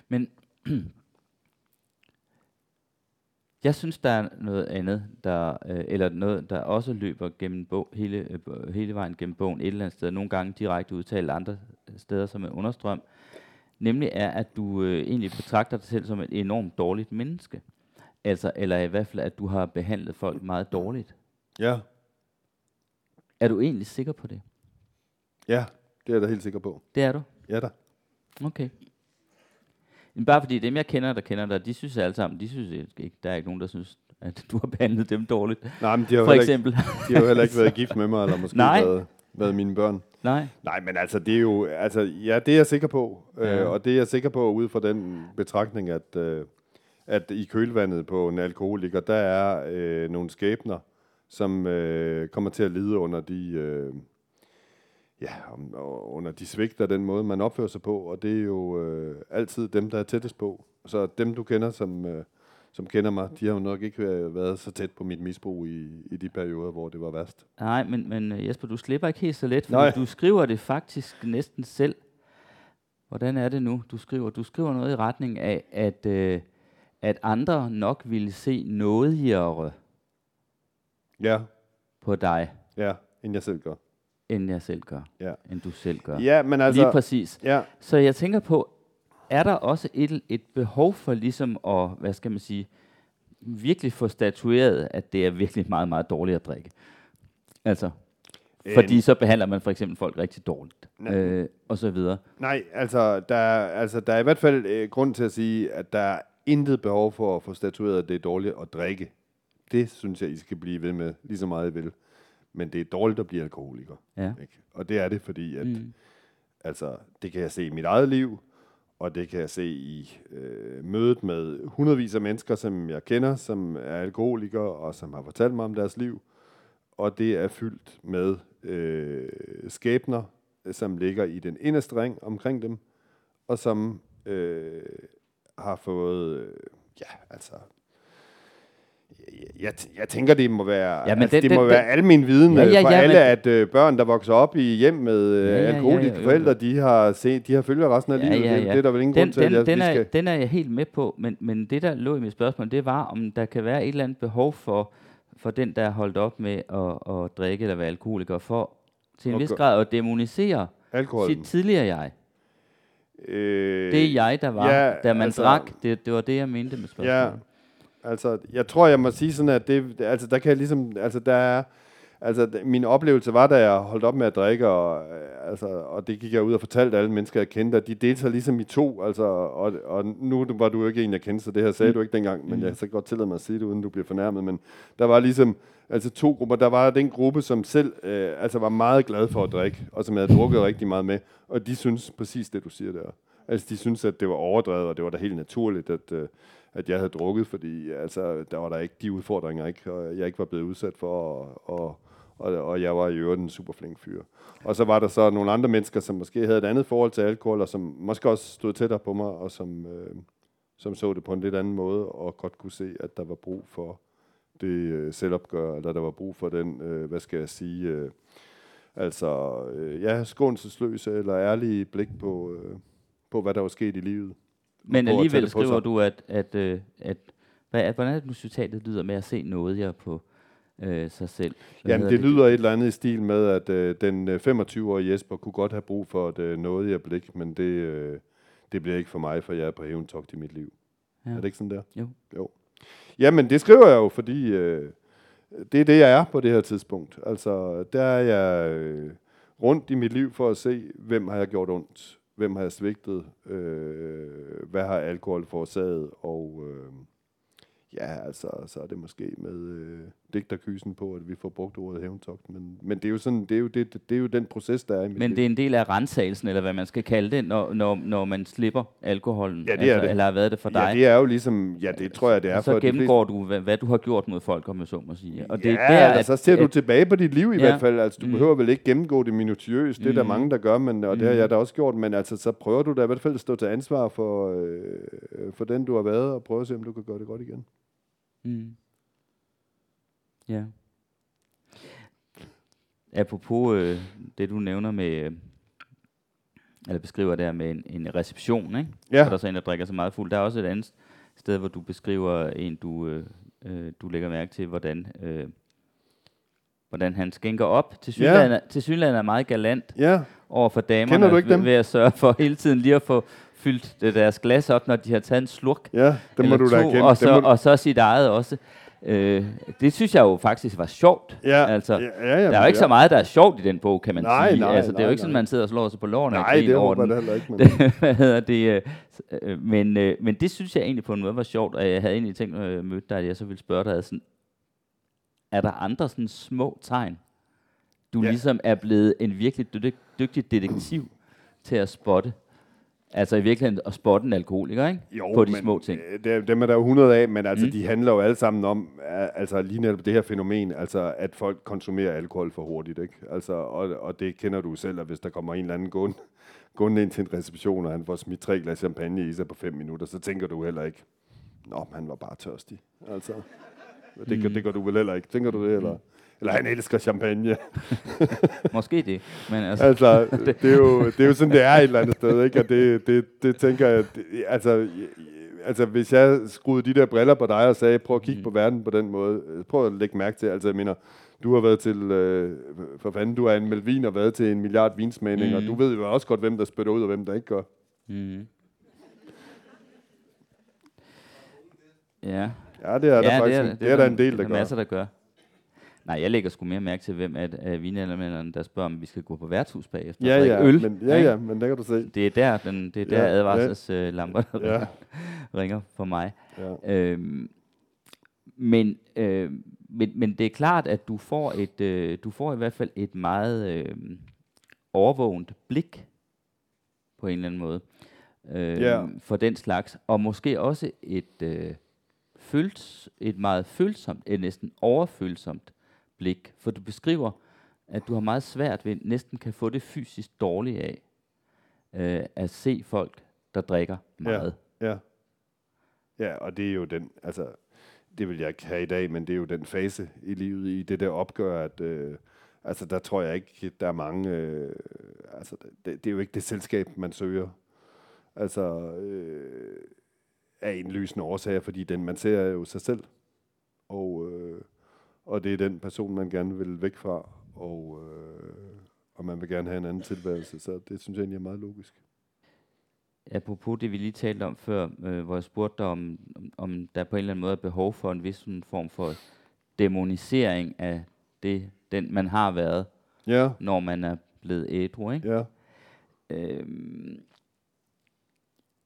Men jeg synes, der er noget andet, der, øh, eller noget, der også løber gennem bog, hele, øh, hele vejen gennem bogen et eller andet sted, nogle gange direkte udtalt andre steder som en understrøm, nemlig er, at du øh, egentlig betragter dig selv som et enormt dårligt menneske. Altså, eller i hvert fald, at du har behandlet folk meget dårligt. Ja. Er du egentlig sikker på det? Ja, det er jeg da helt sikker på. Det er du? Ja da. Okay. Men bare fordi dem, jeg kender, der kender dig, de synes alle sammen, de synes ikke, der er ikke nogen, der synes, at du har behandlet dem dårligt. Nej, men de har, For eksempel. Ikke, de har jo heller ikke været gift med mig, eller måske Nej. Været, været mine børn. Nej. Nej, men altså, det er jo, altså, ja, det er jeg sikker på. Øh, ja. Øh, og det er jeg sikker på ud fra den betragtning, at, øh, at i kølvandet på en alkoholiker, der er øh, nogle skæbner, som øh, kommer til at lide under de, øh, ja, under de svigt af den måde, man opfører sig på, og det er jo øh, altid dem, der er tættest på. Så dem, du kender, som, øh, som kender mig, de har jo nok ikke været så tæt på mit misbrug i, i de perioder, hvor det var værst. Nej, men, men øh, Jesper, du slipper ikke helt så let, for du skriver det faktisk næsten selv. Hvordan er det nu, du skriver? Du skriver noget i retning af, at, øh, at andre nok ville se nådigere ja. på dig. Ja, end jeg selv gør end jeg selv gør. Ja. End du selv gør. Ja, men altså... Lige præcis. Ja. Så jeg tænker på, er der også et, et behov for ligesom at, hvad skal man sige, virkelig få statueret, at det er virkelig meget, meget dårligt at drikke? Altså, fordi øhm. så behandler man for eksempel folk rigtig dårligt, øh, og så videre. Nej, altså der, er, altså, der er i hvert fald øh, grund til at sige, at der er intet behov for at få statueret, at det er dårligt at drikke. Det synes jeg, I skal blive ved med, lige så meget I vil men det er dårligt at blive alkoholiker. Ja. Ikke? Og det er det, fordi at, mm. altså, det kan jeg se i mit eget liv, og det kan jeg se i øh, mødet med hundredvis af mennesker, som jeg kender, som er alkoholikere, og som har fortalt mig om deres liv. Og det er fyldt med øh, skæbner, som ligger i den inderste ring omkring dem, og som øh, har fået, øh, ja, altså jeg, jeg tænker, det må være, ja, men altså, den, det må den, være al min viden ja, ja, for ja, alle, men, at øh, børn, der vokser op i hjem med øh, ja, ja, alkoholiske ja, ja, forældre, de har, set, de har følger resten af ja, livet. Ja, ja. Det, det er der vel ingen den, grund til, den, at den, er, skal... den er jeg helt med på, men, men det, der lå i mit spørgsmål, det var, om der kan være et eller andet behov for, for den, der er holdt op med at, at drikke eller være alkoholiker, for til en okay. vis grad at demonisere Alkoholen. sit tidligere jeg. Øh, det er jeg, der var, ja, da man altså, drak. Det, det var det, jeg mente med spørgsmålet. Ja, Altså, jeg tror, jeg må sige sådan, at det, altså, der kan jeg ligesom, altså, der er, altså, min oplevelse var, da jeg holdt op med at drikke, og, altså, og det gik jeg ud og fortalte alle mennesker, jeg kendte, at de delte sig ligesom i to, altså, og, og nu var du jo ikke en, jeg kendte, så det her sagde mm. du ikke dengang, men mm. jeg så godt tillade mig at sige det, uden du bliver fornærmet, men der var ligesom, altså to grupper, der var den gruppe, som selv, øh, altså var meget glad for at drikke, og som havde drukket rigtig meget med, og de synes præcis det, du siger der. Altså, de synes, at det var overdrevet, og det var da helt naturligt, at, øh, at jeg havde drukket, fordi altså, der var der ikke de udfordringer, ikke, og jeg ikke var blevet udsat for, og, og, og, og jeg var i øvrigt en super flink fyr. Og så var der så nogle andre mennesker, som måske havde et andet forhold til alkohol, og som måske også stod tættere på mig, og som, øh, som så det på en lidt anden måde, og godt kunne se, at der var brug for det øh, selvopgør, eller der var brug for den, øh, hvad skal jeg sige, øh, altså, øh, ja, skånselsløse eller ærlige blik på, øh, på, hvad der var sket i livet. Men alligevel skriver du, at, at, øh, at hvad, hvordan er det nu citatet lyder med at se noget jeg på øh, sig selv? Hvad Jamen det, det lyder et eller andet i stil med, at øh, den 25-årige øh, Jesper kunne godt have brug for et øh, noget jeg blik, men det, øh, det bliver ikke for mig, for jeg er på hæventogt i mit liv. Ja. Er det ikke sådan der? Jo. jo. Jamen det skriver jeg jo, fordi øh, det er det, jeg er på det her tidspunkt. Altså der er jeg øh, rundt i mit liv for at se, hvem har jeg gjort ondt hvem har jeg svigtet, øh, hvad har alkohol forårsaget, og øh, ja, altså, så er det måske med øh, digterkysen på, at vi får brugt ordet hævntogt, men, men det er jo sådan, det er jo, det, det er jo den proces, der er i Men det er en del af rensagelsen, eller hvad man skal kalde det, når, når, når man slipper alkoholen, ja, det er altså, det. eller har været det for dig? Ja, det er jo ligesom, ja, det tror jeg, det er så for Så gennemgår du, hvad, hvad, du har gjort mod folk, om jeg så må sige. Og det ja, der, altså, så ser at, du tilbage på dit liv i ja, hvert fald, altså du mm. behøver vel ikke gennemgå det minutiøst, det er mm. der mange, der gør, men, og mm. det har mm. jeg da også gjort, men altså, så prøver du da i hvert fald at stå til ansvar for, øh, for den, du har været, og prøve at se, om du kan gøre det godt igen. Mm. Ja. Apropos øh, det, du nævner med, øh, eller beskriver der med en, en reception, ikke? Ja. Hvor der så en, der drikker så meget fuld. Der er også et andet sted, hvor du beskriver en, du, øh, øh du lægger mærke til, hvordan, øh, hvordan han skænker op. Til synligheden, ja. til synligheden er meget galant ja. over for damerne. Kender du ikke dem? Ved at sørge for hele tiden lige at få fyldt deres glas op, når de har taget en slurk. Ja, det må du da kende. Og så, og så sit eget også. Øh, det synes jeg jo faktisk var sjovt. Ja, altså, ja, ja, ja, der er jo ikke ja. så meget, der er sjovt i den bog, kan man nej, sige. Nej, altså, det er jo ikke sådan, man sidder og slår sig på lårene nej, og det over den. det ikke. Men. Hvad hedder det? Øh, men, øh, men det synes jeg egentlig på en måde var sjovt, og jeg havde egentlig tænkt, når jeg mødte dig, at jeg så ville spørge dig, sådan, er der andre sådan små tegn, du ja. ligesom er blevet en virkelig dygtig detektiv til at spotte? Altså i virkeligheden at spotte en alkoholiker, ikke? Jo, på de men, små ting. Det, dem er der jo 100 af, men altså, mm. de handler jo alle sammen om, altså lige netop det her fænomen, altså at folk konsumerer alkohol for hurtigt, ikke? Altså, og, og det kender du selv, at hvis der kommer en eller anden gående, gående ind til en reception, og han får smidt tre glas champagne i sig på fem minutter, så tænker du heller ikke, nå, han var bare tørstig. Altså, det, mm. det gør du vel heller ikke. Tænker du det, eller? Mm. Eller han elsker champagne. Måske det. Men altså, altså det, er jo, det er jo sådan, det er et eller andet sted. Ikke? Og det, det, det tænker jeg, det, altså, altså hvis jeg skruede de der briller på dig og sagde, prøv at kigge mm. på verden på den måde, prøv at lægge mærke til, altså jeg mener, du har været til, øh, for fanden, du er en Melvin og været til en milliard vinsmagninger, mm. og du ved jo også godt, hvem der spytter ud og hvem der ikke gør. Mm. Ja. Ja, det er der ja, faktisk. Det er, det, det er der en del, der, der gør. masser, der gør. Nej, jeg lægger sgu mere mærke til, hvem af, af vinanmelderne, der spørger, om vi skal gå på værtshus bagefter. Ja, ja, øl, men, ja, ja, men der kan du se. Det er der, den, det er der ja, advarselslamper, ja. der ja. ringer for mig. Ja. Øhm, men, øh, men, men det er klart, at du får et, øh, du får i hvert fald et meget øh, overvågent blik på en eller anden måde øh, ja. for den slags, og måske også et øh, føls, et meget følsomt, et næsten overfølsomt blik, for du beskriver, at du har meget svært ved, næsten kan få det fysisk dårligt af, øh, at se folk, der drikker meget. Ja, ja. ja, og det er jo den, altså, det vil jeg ikke have i dag, men det er jo den fase i livet, i det der opgør, at øh, altså, der tror jeg ikke, der er mange, øh, altså, det, det er jo ikke det selskab, man søger. Altså, øh, af indlysende årsager, fordi den man ser er jo sig selv. Og, øh, og det er den person, man gerne vil væk fra, og, øh, og man vil gerne have en anden tilværelse, så det synes jeg egentlig er meget logisk. Apropos det, vi lige talte om før, øh, hvor jeg spurgte dig, om, om der på en eller anden måde er behov for en vis form for demonisering af det, den man har været, ja. når man er blevet ædru, ikke? Ja. Øhm,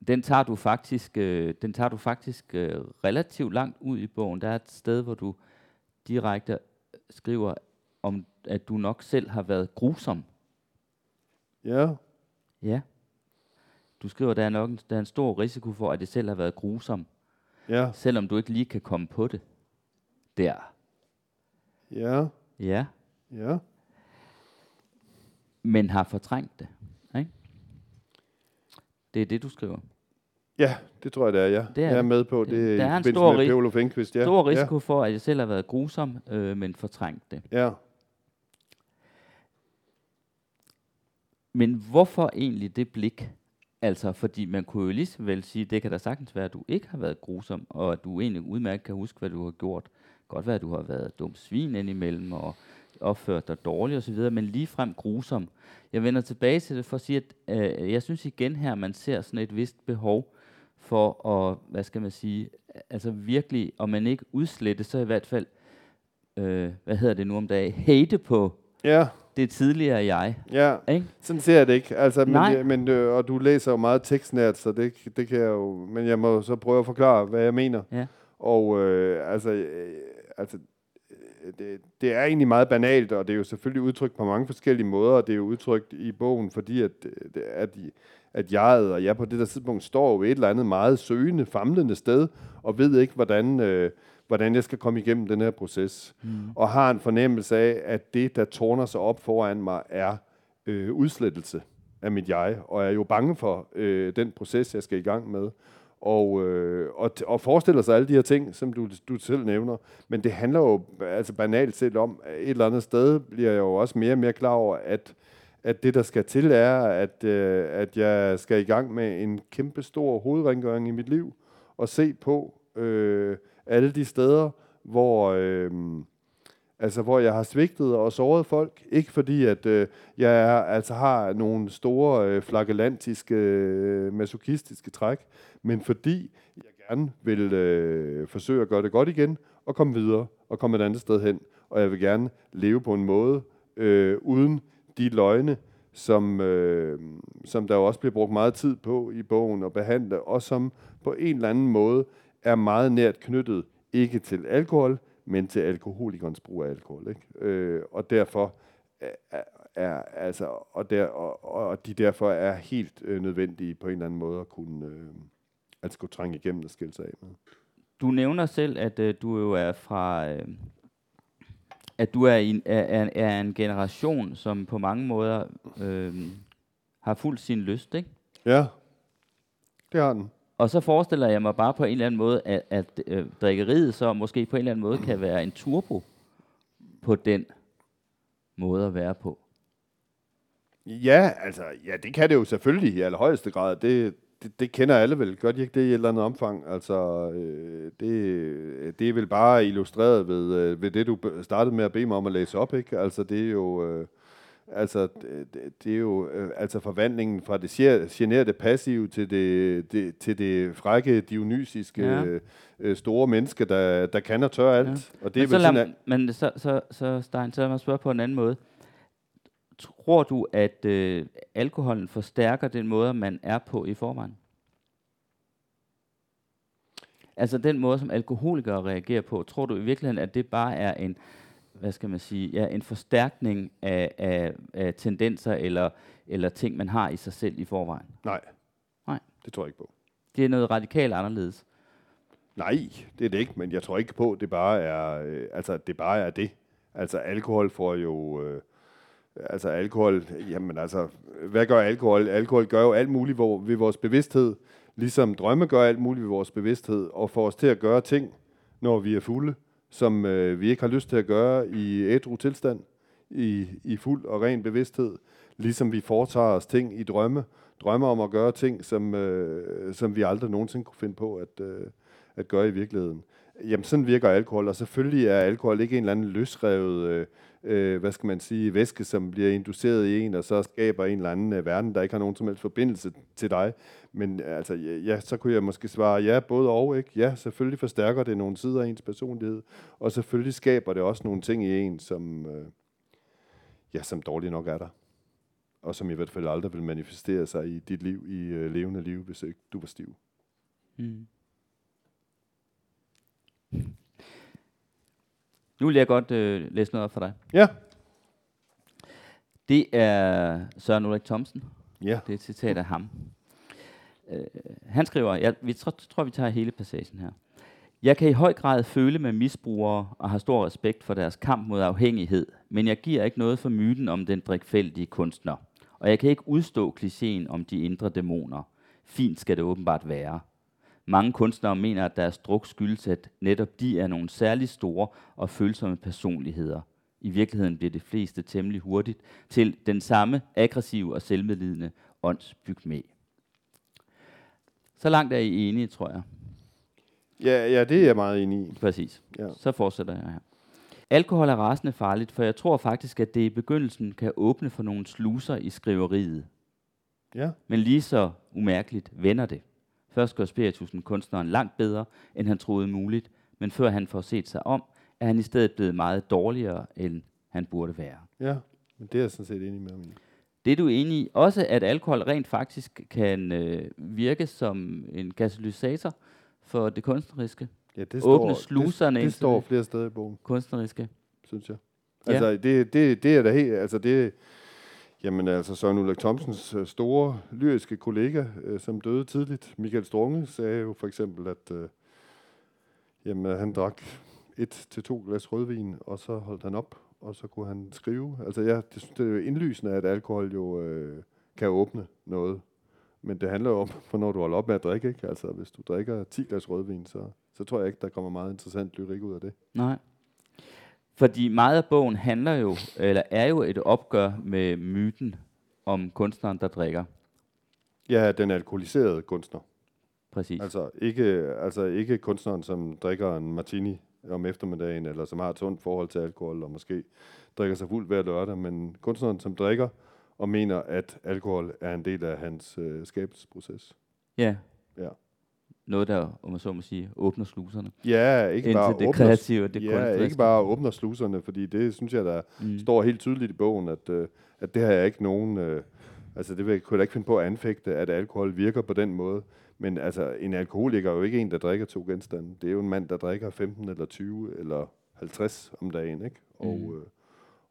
den tager du faktisk, øh, den tager du faktisk øh, relativt langt ud i bogen. Der er et sted, hvor du direkte skriver om, at du nok selv har været grusom. Ja. Ja. Du skriver, der er nok der er en stor risiko for, at det selv har været grusom. Ja. Selvom du ikke lige kan komme på det. Der. Ja. Ja. Ja. Men har fortrængt det. Ikke? Det er det, du skriver. Ja, det tror jeg, det er, ja. Det er jeg er med på. Det der er en stor, ri- Olof Enqvist, ja. stor risiko ja. for, at jeg selv har været grusom, øh, men fortrængt det. Ja. Men hvorfor egentlig det blik? Altså, fordi man kunne jo lige så vel sige, det kan da sagtens være, at du ikke har været grusom, og at du egentlig udmærket kan huske, hvad du har gjort. Godt være, at du har været dum svin indimellem, og opført dig dårligt osv., men ligefrem grusom. Jeg vender tilbage til det for at sige, at øh, jeg synes igen her, man ser sådan et vist behov for at, hvad skal man sige, altså virkelig, om man ikke udslette, så i hvert fald, øh, hvad hedder det nu om dagen, hate på ja. det tidligere jeg. Ja, ikke? sådan ser jeg det ikke. Altså, Nej. men, men, øh, og du læser jo meget tekstnært, så det, det kan jeg jo, men jeg må så prøve at forklare, hvad jeg mener. Ja. Og øh, altså, øh, altså det, det er egentlig meget banalt, og det er jo selvfølgelig udtrykt på mange forskellige måder, og det er jo udtrykt i bogen, fordi at, at, at jeg og jeg på det der tidspunkt står jo et eller andet meget søgende, famlende sted, og ved ikke, hvordan, øh, hvordan jeg skal komme igennem den her proces. Mm. Og har en fornemmelse af, at det, der tårner sig op foran mig, er øh, udslettelse af mit jeg, og er jo bange for øh, den proces, jeg skal i gang med og, øh, og, og forestiller sig alle de her ting, som du, du selv nævner. Men det handler jo altså banalt set om, at et eller andet sted bliver jeg jo også mere og mere klar over, at, at det, der skal til, er, at, øh, at jeg skal i gang med en kæmpe stor hovedrengøring i mit liv, og se på øh, alle de steder, hvor... Øh, Altså, hvor jeg har svigtet og såret folk. Ikke fordi, at øh, jeg er, altså har nogle store øh, flagellantiske, øh, masochistiske træk, men fordi jeg gerne vil øh, forsøge at gøre det godt igen, og komme videre, og komme et andet sted hen. Og jeg vil gerne leve på en måde, øh, uden de løgne, som, øh, som der jo også bliver brugt meget tid på i bogen at behandle, og som på en eller anden måde er meget nært knyttet, ikke til alkohol, men til alkoholikernes brug af alkohol. Ikke? Øh, og derfor er, er altså og, der, og, og de derfor er helt øh, nødvendige på en eller anden måde at kunne øh, at skulle trænge igennem og skille sig af med. Du nævner selv, at øh, du jo er fra øh, at du er, en, er, er en generation, som på mange måder øh, har fuldt sin lyst, ikke? Ja, det har den. Og så forestiller jeg mig bare på en eller anden måde, at, at øh, drikkeriet så måske på en eller anden måde kan være en turbo på den måde at være på. Ja, altså, ja, det kan det jo selvfølgelig i allerhøjeste grad. Det, det, det kender alle vel. Gør de ikke det i et eller andet omfang? Altså, øh, det, det er vel bare illustreret ved, øh, ved det, du startede med at bede mig om at læse op, ikke? Altså, det er jo... Øh, Altså, det, det er jo øh, altså forvandlingen fra det generede passive til det, det, til det frække, dionysiske, ja. øh, store menneske, der, der kan og tør alt. Ja. Og det men er vel så, sådan, at, men så, så, så Stein, så lad mig spørge på en anden måde. Tror du, at øh, alkoholen forstærker den måde, man er på i forvejen? Altså den måde, som alkoholikere reagerer på, tror du i virkeligheden, at det bare er en hvad skal man sige, ja, en forstærkning af, af, af tendenser eller, eller ting, man har i sig selv i forvejen? Nej. Nej. Det tror jeg ikke på. Det er noget radikalt anderledes? Nej, det er det ikke, men jeg tror ikke på, at det bare er, øh, altså, det bare er det. Altså alkohol får jo... Øh, altså alkohol, jamen altså, hvad gør alkohol? Alkohol gør jo alt muligt hvor, ved vores bevidsthed, ligesom drømme gør alt muligt ved vores bevidsthed, og får os til at gøre ting, når vi er fulde, som øh, vi ikke har lyst til at gøre i ædru tilstand, i, i fuld og ren bevidsthed, ligesom vi foretager os ting i drømme, drømmer om at gøre ting, som, øh, som vi aldrig nogensinde kunne finde på at, øh, at gøre i virkeligheden. Jamen, sådan virker alkohol, og selvfølgelig er alkohol ikke en eller anden løsrevet, øh, øh, hvad skal man sige, væske, som bliver induceret i en, og så skaber en eller anden øh, verden, der ikke har nogen som helst forbindelse til dig. Men øh, altså, ja, så kunne jeg måske svare ja, både og, ikke? Ja, selvfølgelig forstærker det nogle sider af ens personlighed, og selvfølgelig skaber det også nogle ting i en, som, øh, ja, som dårligt nok er der. Og som i hvert fald aldrig vil manifestere sig i dit liv, i øh, levende liv, hvis ikke du var stiv. Mm. Nu vil jeg godt øh, læse noget op for dig. Ja. Det er Søren Ulrik Thomsen. Ja. Det er et citat af ham. Øh, han skriver, jeg vi tror, tror, vi tager hele passagen her. Jeg kan i høj grad føle med misbrugere og har stor respekt for deres kamp mod afhængighed, men jeg giver ikke noget for myten om den drikfældige kunstner. Og jeg kan ikke udstå klichéen om de indre dæmoner. Fint skal det åbenbart være. Mange kunstnere mener, at deres druk skyldes, at netop de er nogle særlig store og følsomme personligheder. I virkeligheden bliver det fleste temmelig hurtigt til den samme aggressive og selvmedlidende åndsbygmæ. Så langt er I enige, tror jeg. Ja, ja, det er jeg meget enig i. Præcis. Ja. Så fortsætter jeg her. Alkohol er rasende farligt, for jeg tror faktisk, at det i begyndelsen kan åbne for nogle sluser i skriveriet. Ja. Men lige så umærkeligt vender det. Først gør spiritusen kunstneren langt bedre, end han troede muligt, men før han får set sig om, er han i stedet blevet meget dårligere, end han burde være. Ja, men det er jeg sådan set enig med ham i. Det er du enig i. Også at alkohol rent faktisk kan øh, virke som en katalysator for det kunstneriske. Ja, det Åbne står, sluserne det, det står flere steder i bogen. Kunstneriske. Synes jeg. Altså, ja. det, det, det er da helt, altså det, Jamen altså, Søren Ulrik Thomsens øh, store lyriske kollega, øh, som døde tidligt, Michael Strunge, sagde jo for eksempel, at øh, jamen, han drak et til to glas rødvin, og så holdt han op, og så kunne han skrive. Altså, ja, det, det er jo indlysende, at alkohol jo øh, kan åbne noget. Men det handler jo om, hvornår du holder op med at drikke, ikke? Altså, hvis du drikker 10 glas rødvin, så, så tror jeg ikke, der kommer meget interessant lyrik ud af det. Nej. Fordi meget af bogen handler jo, eller er jo et opgør med myten om kunstneren, der drikker. Ja, den alkoholiserede kunstner. Præcis. Altså ikke, altså ikke kunstneren, som drikker en martini om eftermiddagen, eller som har et sundt forhold til alkohol, og måske drikker sig fuld hver lørdag, men kunstneren, som drikker, og mener, at alkohol er en del af hans øh, skabelsesproces. Ja. Ja noget, der, om man så må sige, åbner sluserne. Ja, ikke bare det åbner, kreative, det ja, ikke bare åbner sluserne, fordi det synes jeg, der mm. står helt tydeligt i bogen, at, uh, at det har jeg ikke nogen... Uh, altså, det vil, kunne jeg ikke finde på at anfægte, at alkohol virker på den måde. Men altså, en alkoholiker er jo ikke en, der drikker to genstande. Det er jo en mand, der drikker 15 eller 20 eller 50 om dagen, ikke? Og, mm. uh,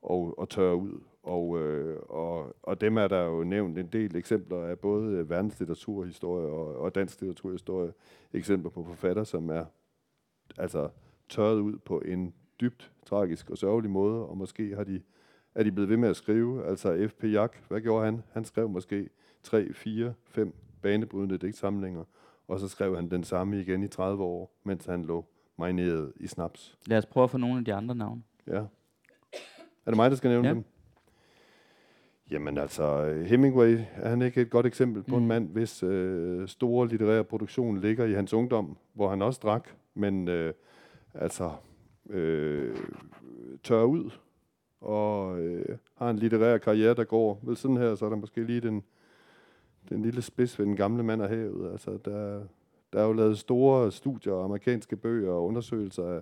og, og tørrer ud. Og, øh, og, og dem er der jo nævnt en del eksempler af både verdenslitteraturhistorie og, og dansk litteraturhistorie. Eksempler på forfatter, som er altså tørret ud på en dybt tragisk og sørgelig måde, og måske har de, er de blevet ved med at skrive. Altså F.P. Jak, hvad gjorde han? Han skrev måske 3, 4, 5 banebrydende digtsamlinger, og så skrev han den samme igen i 30 år, mens han lå marineret i snaps. Lad os prøve at få nogle af de andre navne. Ja. Er det mig, der skal nævne ja. dem? Jamen altså, Hemingway er han ikke et godt eksempel på mm. en mand, hvis øh, store litterære produktion ligger i hans ungdom, hvor han også drak, men øh, altså øh, tør ud og øh, har en litterær karriere, der går vel sådan her, så er der måske lige den, den lille spids ved den gamle mand af havet. Altså, der, der er jo lavet store studier, amerikanske bøger og undersøgelser af,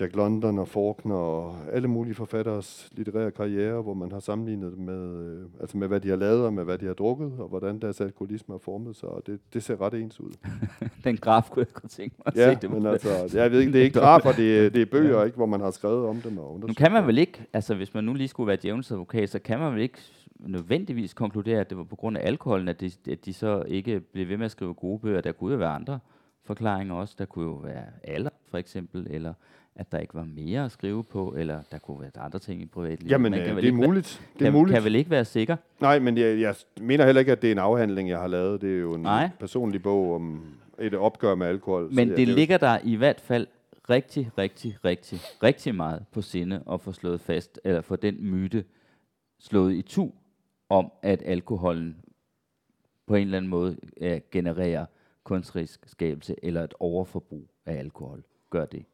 Jack London og Faulkner og alle mulige forfatteres litterære karriere, hvor man har sammenlignet med, øh, altså med, hvad de har lavet og med, hvad de har drukket, og hvordan deres alkoholisme har formet sig, og det, det ser ret ens ud. Den graf kunne jeg godt tænke mig at ja, se det men altså, jeg ved ikke, det er ikke grafer, det er, det er bøger, ja. ikke, hvor man har skrevet om dem og Nu kan man vel ikke, altså hvis man nu lige skulle være djævnens advokat, så kan man vel ikke nødvendigvis konkludere, at det var på grund af alkoholen, at de, at de så ikke blev ved med at skrive gode bøger. Der kunne jo være andre forklaringer også. Der kunne jo være alder, for eksempel, eller at der ikke var mere at skrive på, eller der kunne være andre ting i privatlivet. Jamen, Man kan øh, det er muligt. Være, det er kan, muligt. kan vel ikke være sikker? Nej, men jeg, jeg mener heller ikke, at det er en afhandling, jeg har lavet. Det er jo en Nej. personlig bog om et opgør med alkohol. Men det, det ligger der i hvert fald rigtig, rigtig, rigtig, rigtig meget på sinde at få slået fast, eller få den myte slået i tu om, at alkoholen på en eller anden måde uh, genererer kunstnerisk skabelse eller et overforbrug af alkohol. Gør det.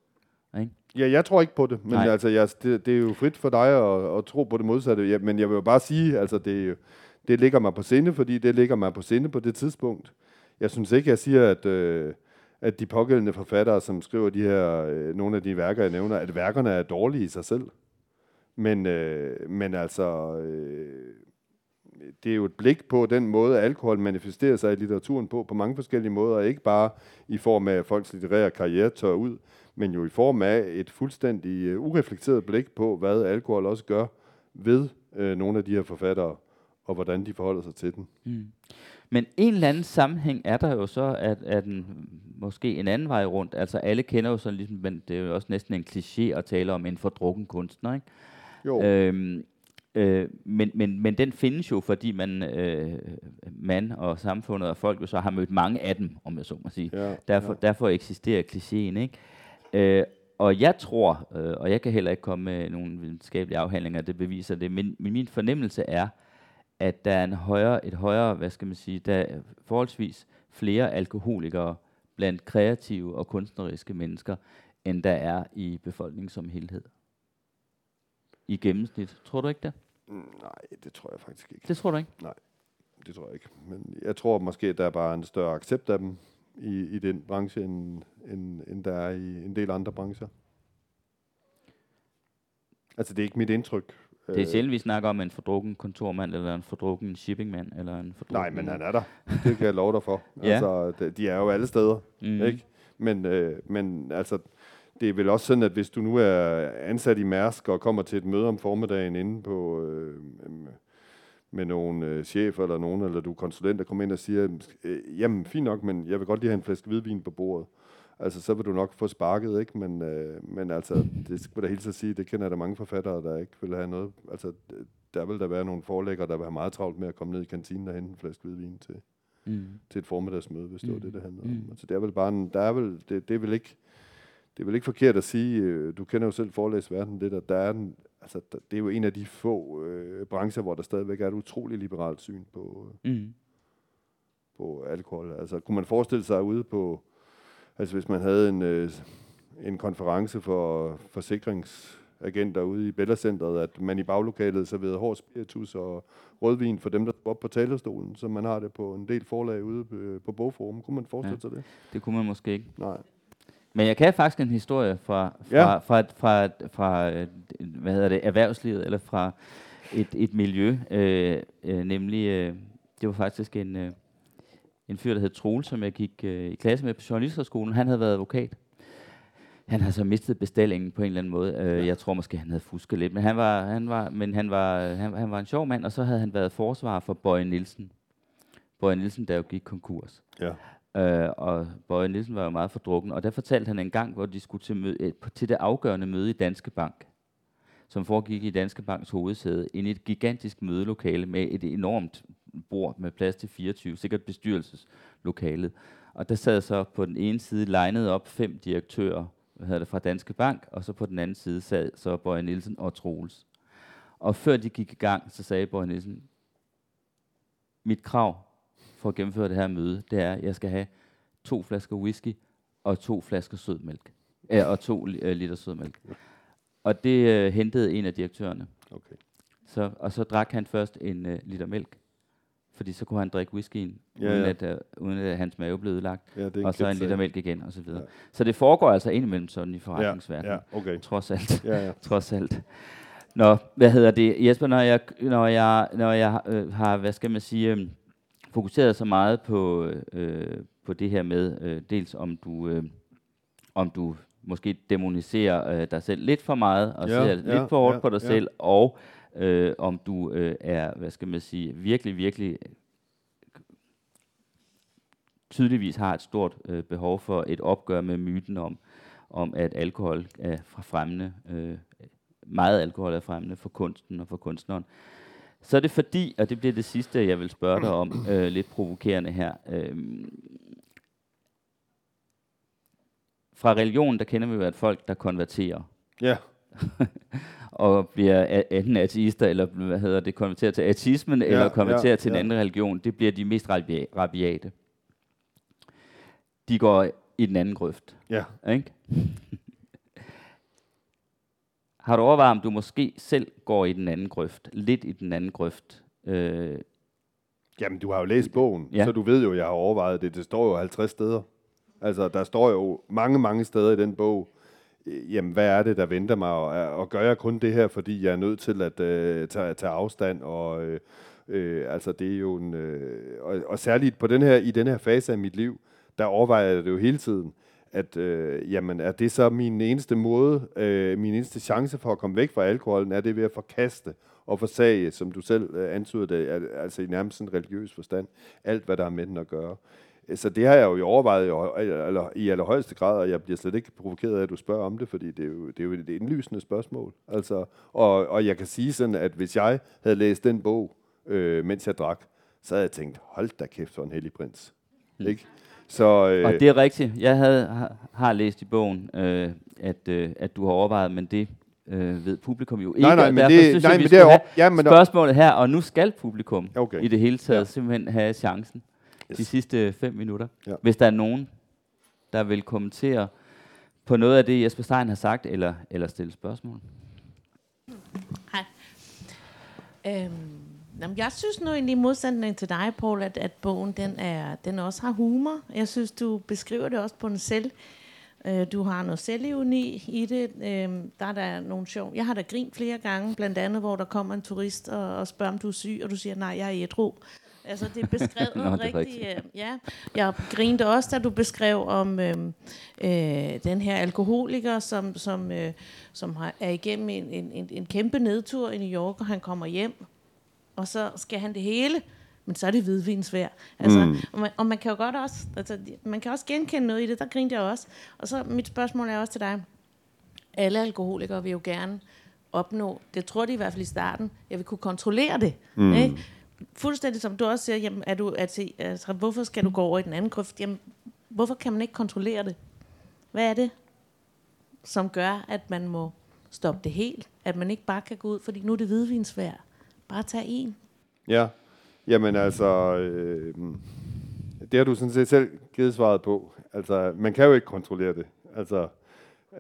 Ikke? Ja, jeg tror ikke på det, men altså, jeg, det, det er jo frit for dig at, at tro på det modsatte. Ja, men jeg vil jo bare sige, altså det, det ligger mig på sinde, fordi det ligger mig på sinde på det tidspunkt. Jeg synes ikke, jeg siger, at, øh, at de pågældende forfattere, som skriver de her, øh, nogle af de værker, jeg nævner, at værkerne er dårlige i sig selv. Men, øh, men altså, øh, det er jo et blik på den måde, alkohol manifesterer sig i litteraturen på, på mange forskellige måder, ikke bare i form af, at folks litterære karriere tør ud, men jo i form af et fuldstændig uh, ureflekteret blik på, hvad alkohol også gør ved uh, nogle af de her forfattere, og hvordan de forholder sig til den. Mm. Men en eller anden sammenhæng er der jo så, at, at den, måske en anden vej rundt. Altså alle kender jo sådan ligesom, men det er jo også næsten en kliché at tale om en fordrukken kunstner, ikke? Jo. Øhm, øh, men, men, men den findes jo, fordi man, øh, man og samfundet og folk jo så har mødt mange af dem, om jeg så må sige. Ja, derfor, ja. derfor eksisterer klichéen, ikke? Øh, og jeg tror, øh, og jeg kan heller ikke komme med nogle videnskabelige afhandlinger, det beviser det, men, men min fornemmelse er, at der er en højere, et højere, hvad skal man sige, der er forholdsvis flere alkoholikere blandt kreative og kunstneriske mennesker, end der er i befolkningen som helhed. I gennemsnit. Tror du ikke det? Nej, det tror jeg faktisk ikke. Det tror du ikke? Nej, det tror jeg ikke. Men jeg tror måske, at der er bare en større accept af dem i, i den branche, end, end, end der er i en del andre brancher. Altså, det er ikke mit indtryk. Det er øh, sjældent, vi snakker om en fordrukken kontormand, eller en fordrukken shippingmand, eller en fordrukken... Nej, men han er der. Det kan jeg love dig for. ja. Altså, de er jo alle steder, mm. ikke? Men, øh, men altså, det er vel også sådan, at hvis du nu er ansat i Mærsk og kommer til et møde om formiddagen inde på... Øh, med nogle øh, chefer eller nogen, eller du er konsulent, der kommer ind og siger, øh, jamen fint nok, men jeg vil godt lige have en flaske hvidvin på bordet. Altså, så vil du nok få sparket, ikke? Men, øh, men altså, det skulle da helt så sige, det kender da mange forfattere, der ikke vil have noget. Altså, der vil der være nogle forlæggere, der vil have meget travlt med at komme ned i kantinen og hente en flaske hvidvin til, mm. til et formiddagsmøde, hvis det mm. var det, det handler om. Mm. Altså, det er vel bare en, der er vel, det, det er vel ikke, det er vel ikke forkert at sige, øh, du kender jo selv forlæsverden lidt, at der er en, altså, det er jo en af de få øh, brancher, hvor der stadigvæk er et utroligt liberalt syn på, øh, mm. på alkohol. Altså, kunne man forestille sig ude på, altså hvis man havde en, øh, en konference for forsikringsagenter ude i Bellacenteret, at man i baglokalet serverede hård spiritus og rødvin for dem, der var op på talerstolen, så man har det på en del forlag ude øh, på Bogforum. Kunne man forestille ja, sig det? Det kunne man måske ikke. Nej. Men jeg kan faktisk en historie fra, fra, ja. fra, fra, fra, fra hvad hedder det, erhvervslivet, eller fra et, et miljø, øh, øh, nemlig, øh, det var faktisk en, øh, en fyr, der hed Troel, som jeg gik øh, i klasse med på Journalisterskolen. Han havde været advokat. Han havde så mistet bestillingen på en eller anden måde. Øh, jeg tror måske, han havde fusket lidt, men han var, han var, men han var, han, han var en sjov mand, og så havde han været forsvarer for Bøje Nielsen. Bøje Nielsen, der jo gik konkurs. Ja. Øh, og Bøje Nielsen var jo meget fordrukken, og der fortalte han en gang, hvor de skulle til, møde, øh, til det afgørende møde i Danske Bank, som foregik i Danske Banks hovedsæde, ind i et gigantisk mødelokale med et enormt bord med plads til 24, sikkert bestyrelseslokalet. Og der sad så på den ene side legnet op fem direktører hvad hedder det, fra Danske Bank, og så på den anden side sad så Bøje Nielsen og Troels. Og før de gik i gang, så sagde Bøje Nielsen, mit krav for at gennemføre det her møde, det er, at jeg skal have to flasker whisky og to flasker sødmælk. Ja, og to øh, liter sødmælk. Og det øh, hentede en af direktørerne. Okay. Så, og så drak han først en øh, liter mælk, fordi så kunne han drikke whiskyen, ja, uden, ja. At, øh, uden at hans mave blev ødelagt. Ja, og så en liter mælk igen, og så videre. Ja. Så det foregår altså indimellem sådan i forretningsverdenen. Ja, ja, okay. Trods alt. Ja, ja. trods alt. Nå, hvad hedder det? Jesper, når jeg, når jeg, når jeg øh, har, hvad skal man sige, øh, fokuseret så meget på, øh, på det her med, øh, dels om du, øh, om du måske demoniserer øh, dig selv lidt for meget, og ja, ser ja, lidt for hårdt ja, på dig ja. selv, og øh, om du øh, er, hvad skal man sige, virkelig, virkelig tydeligvis har et stort øh, behov for et opgør med myten om, om, at alkohol er fra fremmende, øh, meget alkohol er fremmende for kunsten og for kunstneren. Så er det fordi, og det bliver det sidste, jeg vil spørge dig om, øh, lidt provokerende her. Øh, fra religion, der kender vi jo, at folk, der konverterer. Ja. og bliver enten ateister, eller hvad hedder det, konverterer til ateismen, ja, eller konverterer ja, til en ja. anden religion, det bliver de mest rabiate. De går i den anden grøft. Ja. Ikke? Har du overvejet, om du måske selv går i den anden grøft? Lidt i den anden grøft? Øh, Jamen, du har jo læst bogen, ja. så du ved jo, jeg har overvejet det. Det står jo 50 steder. Altså, der står jo mange, mange steder i den bog, øh, jamen, hvad er det, der venter mig? Og, og gør jeg kun det her, fordi jeg er nødt til at øh, tage, tage afstand? Og, øh, øh, altså, det er jo en... Øh, og, og særligt på den her, i den her fase af mit liv, der overvejer jeg det jo hele tiden at øh, jamen, er det så min eneste måde, øh, min eneste chance for at komme væk fra alkoholen, er det ved at forkaste og forsage, som du selv øh, antyder det, altså i nærmest en religiøs forstand, alt hvad der har med den at gøre. Så det har jeg jo overvejet i, eller, i allerhøjeste grad, og jeg bliver slet ikke provokeret af, at du spørger om det, fordi det er jo, det er jo et indlysende spørgsmål. Altså, og, og jeg kan sige sådan, at hvis jeg havde læst den bog, øh, mens jeg drak, så havde jeg tænkt, hold da kæft for en hellig prins. Mm. Ikke? Så, øh, og det er rigtigt. Jeg havde, har, har læst i bogen, øh, at, øh, at du har overvejet, men det øh, ved publikum jo ikke. Nej, nej, men det, synes nej, jeg, men det er ja, men spørgsmålet her, og nu skal publikum okay. i det hele taget ja. simpelthen have chancen yes. de sidste fem minutter. Ja. Hvis der er nogen, der vil kommentere på noget af det, Jesper Stein har sagt, eller, eller stille spørgsmål. Hej. Øhm, Jamen, jeg synes nu egentlig i modsætning til dig, Paul, at, at bogen den, er, den også har humor. Jeg synes, du beskriver det også på en selv. Øh, du har noget selvivni i det. Øh, der er der nogle sjov. Jeg har da grint flere gange, blandt andet, hvor der kommer en turist og, og spørger, om du er syg, og du siger, nej, jeg er ædru. Altså, det er beskrevet Nå, rigtig... Rigtigt. Øh, ja. Jeg grinte også, da du beskrev om øh, øh, den her alkoholiker, som, som, øh, som har, er igennem en, en, en kæmpe nedtur i New York, og han kommer hjem, og så skal han det hele, men så er det hvidvinsvær. Altså, mm. og, man, og man kan jo godt også, altså, man kan også genkende noget i det, der grinte jeg også. Og så mit spørgsmål er også til dig. Alle alkoholikere vil jo gerne opnå, det tror de i hvert fald i starten, jeg vil kunne kontrollere det. Mm. Ikke? Fuldstændig som du også siger, jamen, er du, altså, altså, hvorfor skal du gå over i den anden grøft? Jamen, hvorfor kan man ikke kontrollere det? Hvad er det, som gør, at man må stoppe det helt? At man ikke bare kan gå ud, fordi nu er det hvidvinsvær. Bare tag en. Ja, jamen altså, øh, det har du sådan set selv givet svaret på. Altså, man kan jo ikke kontrollere det. Altså,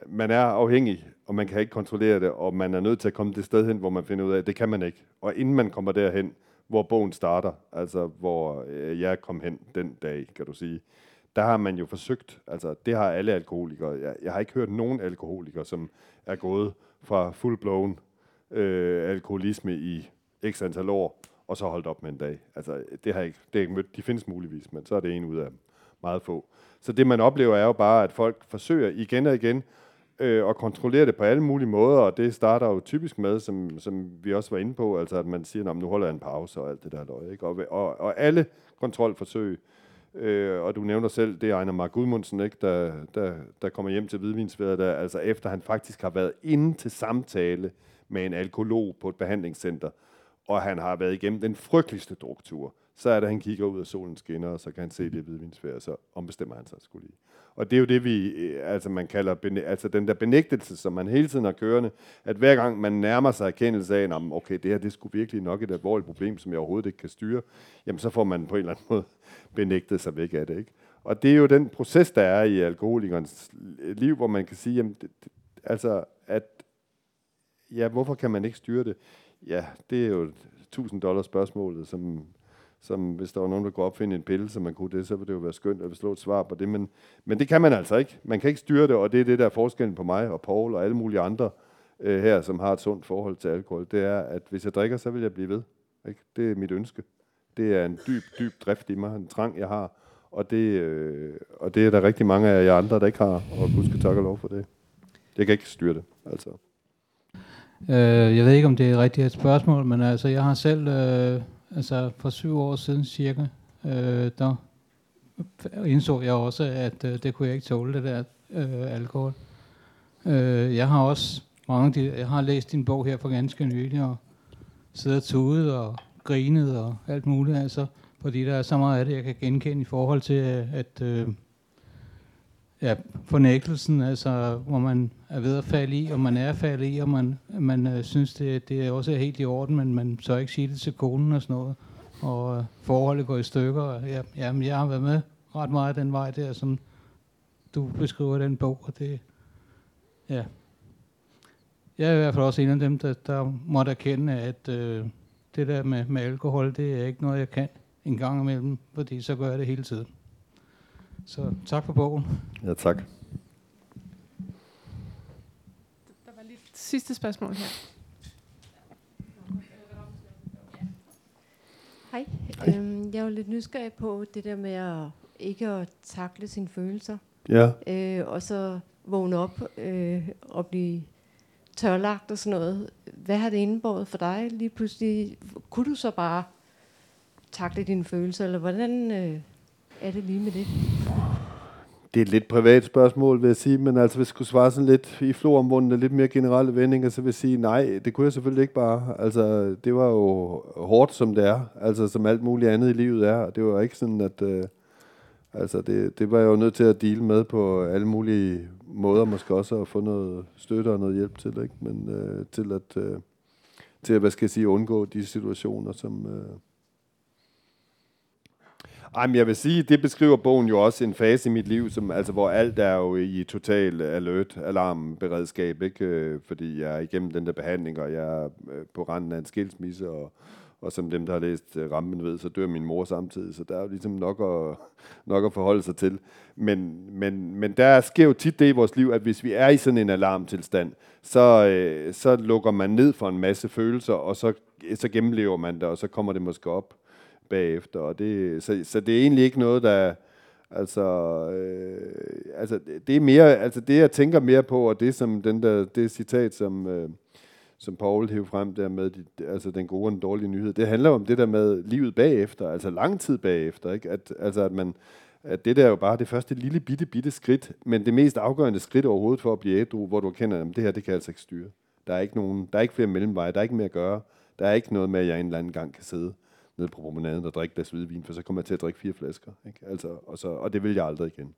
man er afhængig, og man kan ikke kontrollere det, og man er nødt til at komme det sted hen, hvor man finder ud af, at det kan man ikke. Og inden man kommer derhen, hvor bogen starter, altså hvor øh, jeg kom hen den dag, kan du sige, der har man jo forsøgt, altså det har alle alkoholikere. Jeg, jeg har ikke hørt nogen alkoholikere, som er gået fra full-blown øh, alkoholisme i x antal år, og så holdt op med en dag. Altså, det har jeg ikke, det har ikke mødt. De findes muligvis, men så er det en ud af meget få. Så det, man oplever, er jo bare, at folk forsøger igen og igen øh, at kontrollere det på alle mulige måder, og det starter jo typisk med, som, som vi også var inde på, altså at man siger, nu holder jeg en pause og alt det der løg. Ikke? Og, og, og alle kontrolforsøg, øh, og du nævner selv, det er Ejner Mark Gudmundsen, ikke? Der, der, der kommer hjem til hvidvinsværet, der, altså efter han faktisk har været inde til samtale med en alkolog på et behandlingscenter, og han har været igennem den frygteligste druktur, så er det, at han kigger ud af solen skinner, og så kan han se det hvidvinsfærd, så ombestemmer han sig skulle lige. Og det er jo det, vi, øh, altså man kalder, altså den der benægtelse, som man hele tiden har kørende, at hver gang man nærmer sig erkendelse af, at okay, det her det skulle virkelig nok et alvorligt problem, som jeg overhovedet ikke kan styre, jamen så får man på en eller anden måde benægtet sig væk af det. Ikke? Og det er jo den proces, der er i alkoholikernes liv, hvor man kan sige, jamen, det, det, altså, at ja, hvorfor kan man ikke styre det? Ja, det er jo 1000 dollars spørgsmålet, som, som hvis der var nogen, der kunne opfinde en pille, som man kunne det, så ville det jo være skønt at slå et svar på det. Men, men det kan man altså ikke. Man kan ikke styre det, og det er det, der er forskellen på mig og Paul og alle mulige andre øh, her, som har et sundt forhold til alkohol. Det er, at hvis jeg drikker, så vil jeg blive ved. Ikke? Det er mit ønske. Det er en dyb, dyb drift i mig, en trang, jeg har. Og det, øh, og det er der rigtig mange af jer andre, der ikke har, og Gud skal takke og lov for det. Jeg kan ikke styre det, altså. Øh, jeg ved ikke, om det er rigtigt et spørgsmål, men altså, jeg har selv, øh, altså for syv år siden cirka, øh, der indså jeg også, at øh, det kunne jeg ikke tåle, det der øh, alkohol. Øh, jeg har også mange, jeg har læst din bog her for ganske nylig, og siddet og tudet og grinet og alt muligt, altså, fordi der er så meget af det, jeg kan genkende i forhold til, at øh, ja, fornægtelsen, altså, hvor man er ved at falde i, og man er faldet i, og man, man øh, synes, det, det er også helt i orden, men man så ikke sige det til konen og sådan noget, og øh, forholdet går i stykker. Og, ja, jamen, jeg har været med ret meget den vej der, som du beskriver den bog, og det, ja. Jeg er i hvert fald også en af dem, der, der måtte erkende, at øh, det der med, med alkohol, det er ikke noget, jeg kan en gang imellem, fordi så gør jeg det hele tiden. Så tak for bogen. Ja, tak. Der var lige et sidste spørgsmål her. Hej. Hej. Øhm, jeg er lidt nysgerrig på det der med at ikke at takle sine følelser. Ja. Øh, og så vågne op øh, og blive tørlagt og sådan noget. Hvad har det indebåret for dig lige pludselig? Kunne du så bare takle dine følelser, eller hvordan øh, er det lige med det? Det er et lidt privat spørgsmål, vil jeg sige, men altså hvis jeg skulle svare sådan lidt i floromvundne, lidt mere generelle vendinger, så vil jeg sige, nej, det kunne jeg selvfølgelig ikke bare. Altså, det var jo hårdt, som det er, altså som alt muligt andet i livet er. og Det var ikke sådan, at... Øh, altså, det, det var jeg jo nødt til at dele med på alle mulige måder, måske også at få noget støtte og noget hjælp til, ikke? Men øh, til at... Øh, til at, hvad skal jeg sige, undgå de situationer, som, øh, ej, men jeg vil sige, det beskriver bogen jo også en fase i mit liv, som, altså, hvor alt er jo i total alert, alarmberedskab, ikke? Øh, fordi jeg er igennem den der behandling, og jeg er øh, på randen af en skilsmisse, og, og som dem, der har læst øh, Rampen ved, så dør min mor samtidig, så der er jo ligesom nok at, nok at forholde sig til. Men, men, men der sker jo tit det i vores liv, at hvis vi er i sådan en alarmtilstand, så, øh, så lukker man ned for en masse følelser, og så, så gennemlever man det, og så kommer det måske op bagefter. Og det, så, så det er egentlig ikke noget, der... Altså, øh, altså, det er mere, altså det jeg tænker mere på, og det som den der, det citat, som, øh, som Paul hævde frem der med, de, altså den gode og den dårlige nyhed, det handler om det der med livet bagefter, altså lang tid bagefter, ikke? At, altså at man, at det der er jo bare det første lille bitte, bitte skridt, men det mest afgørende skridt overhovedet for at blive ædru, hvor du erkender, at det her, det kan altså ikke styre. Der er ikke nogen, der er ikke flere mellemveje, der er ikke mere at gøre. Der er ikke noget med, at jeg en eller anden gang kan sidde ned på promenaden og drikke glas hvidvin, for så kommer jeg til at drikke fire flasker. Ikke? Altså, og, så, og det vil jeg aldrig igen.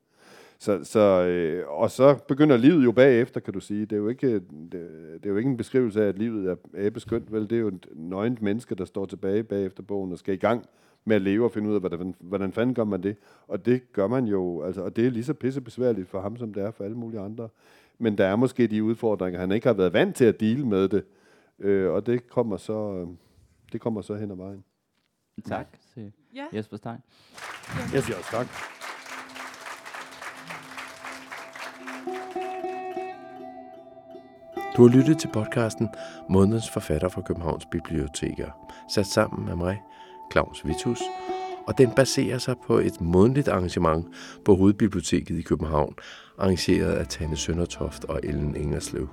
Så, så, øh, og så begynder livet jo bagefter, kan du sige. Det er jo ikke, det, det er jo ikke en beskrivelse af, at livet er æbeskyndt, vel? Det er jo et nøgent menneske, der står tilbage bagefter bogen og skal i gang med at leve og finde ud af, hvordan, hvordan fanden gør man det. Og det gør man jo, altså, og det er lige så pissebesværligt for ham, som det er for alle mulige andre. Men der er måske de udfordringer, han ikke har været vant til at dele med det. Øh, og det kommer så, øh, det kommer så hen ad vejen. Tak til ja. Jesper Stein. Ja. Jeg siger også tak. Du har lyttet til podcasten Månedens forfatter fra Københavns Biblioteker, sat sammen med mig, Claus Vitus, og den baserer sig på et månedligt arrangement på Hovedbiblioteket i København, arrangeret af Tanne Søndertoft og Ellen Ingerslev.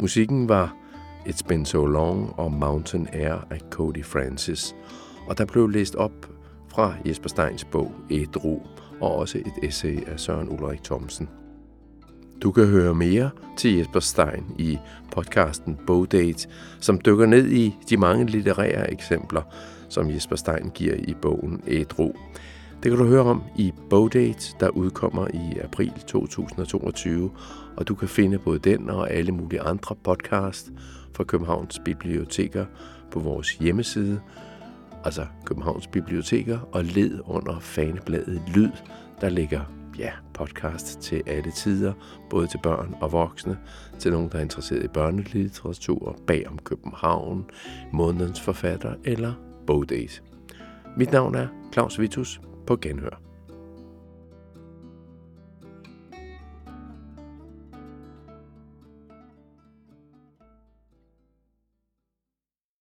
Musikken var It's Been So Long og Mountain Air af Cody Francis, og der blev læst op fra Jesper Steins bog Ædru, og også et essay af Søren Ulrik Thomsen. Du kan høre mere til Jesper Stein i podcasten Bogdate, som dykker ned i de mange litterære eksempler, som Jesper Stein giver i bogen Ædru. Det kan du høre om i Bogdate, der udkommer i april 2022, og du kan finde både den og alle mulige andre podcast fra Københavns Biblioteker på vores hjemmeside altså Københavns Biblioteker, og led under fanebladet Lyd, der ligger ja, podcast til alle tider, både til børn og voksne, til nogen, der er interesseret i børnelitteratur, bag om København, månedens forfatter eller bogdays. Mit navn er Claus Vitus på Genhør.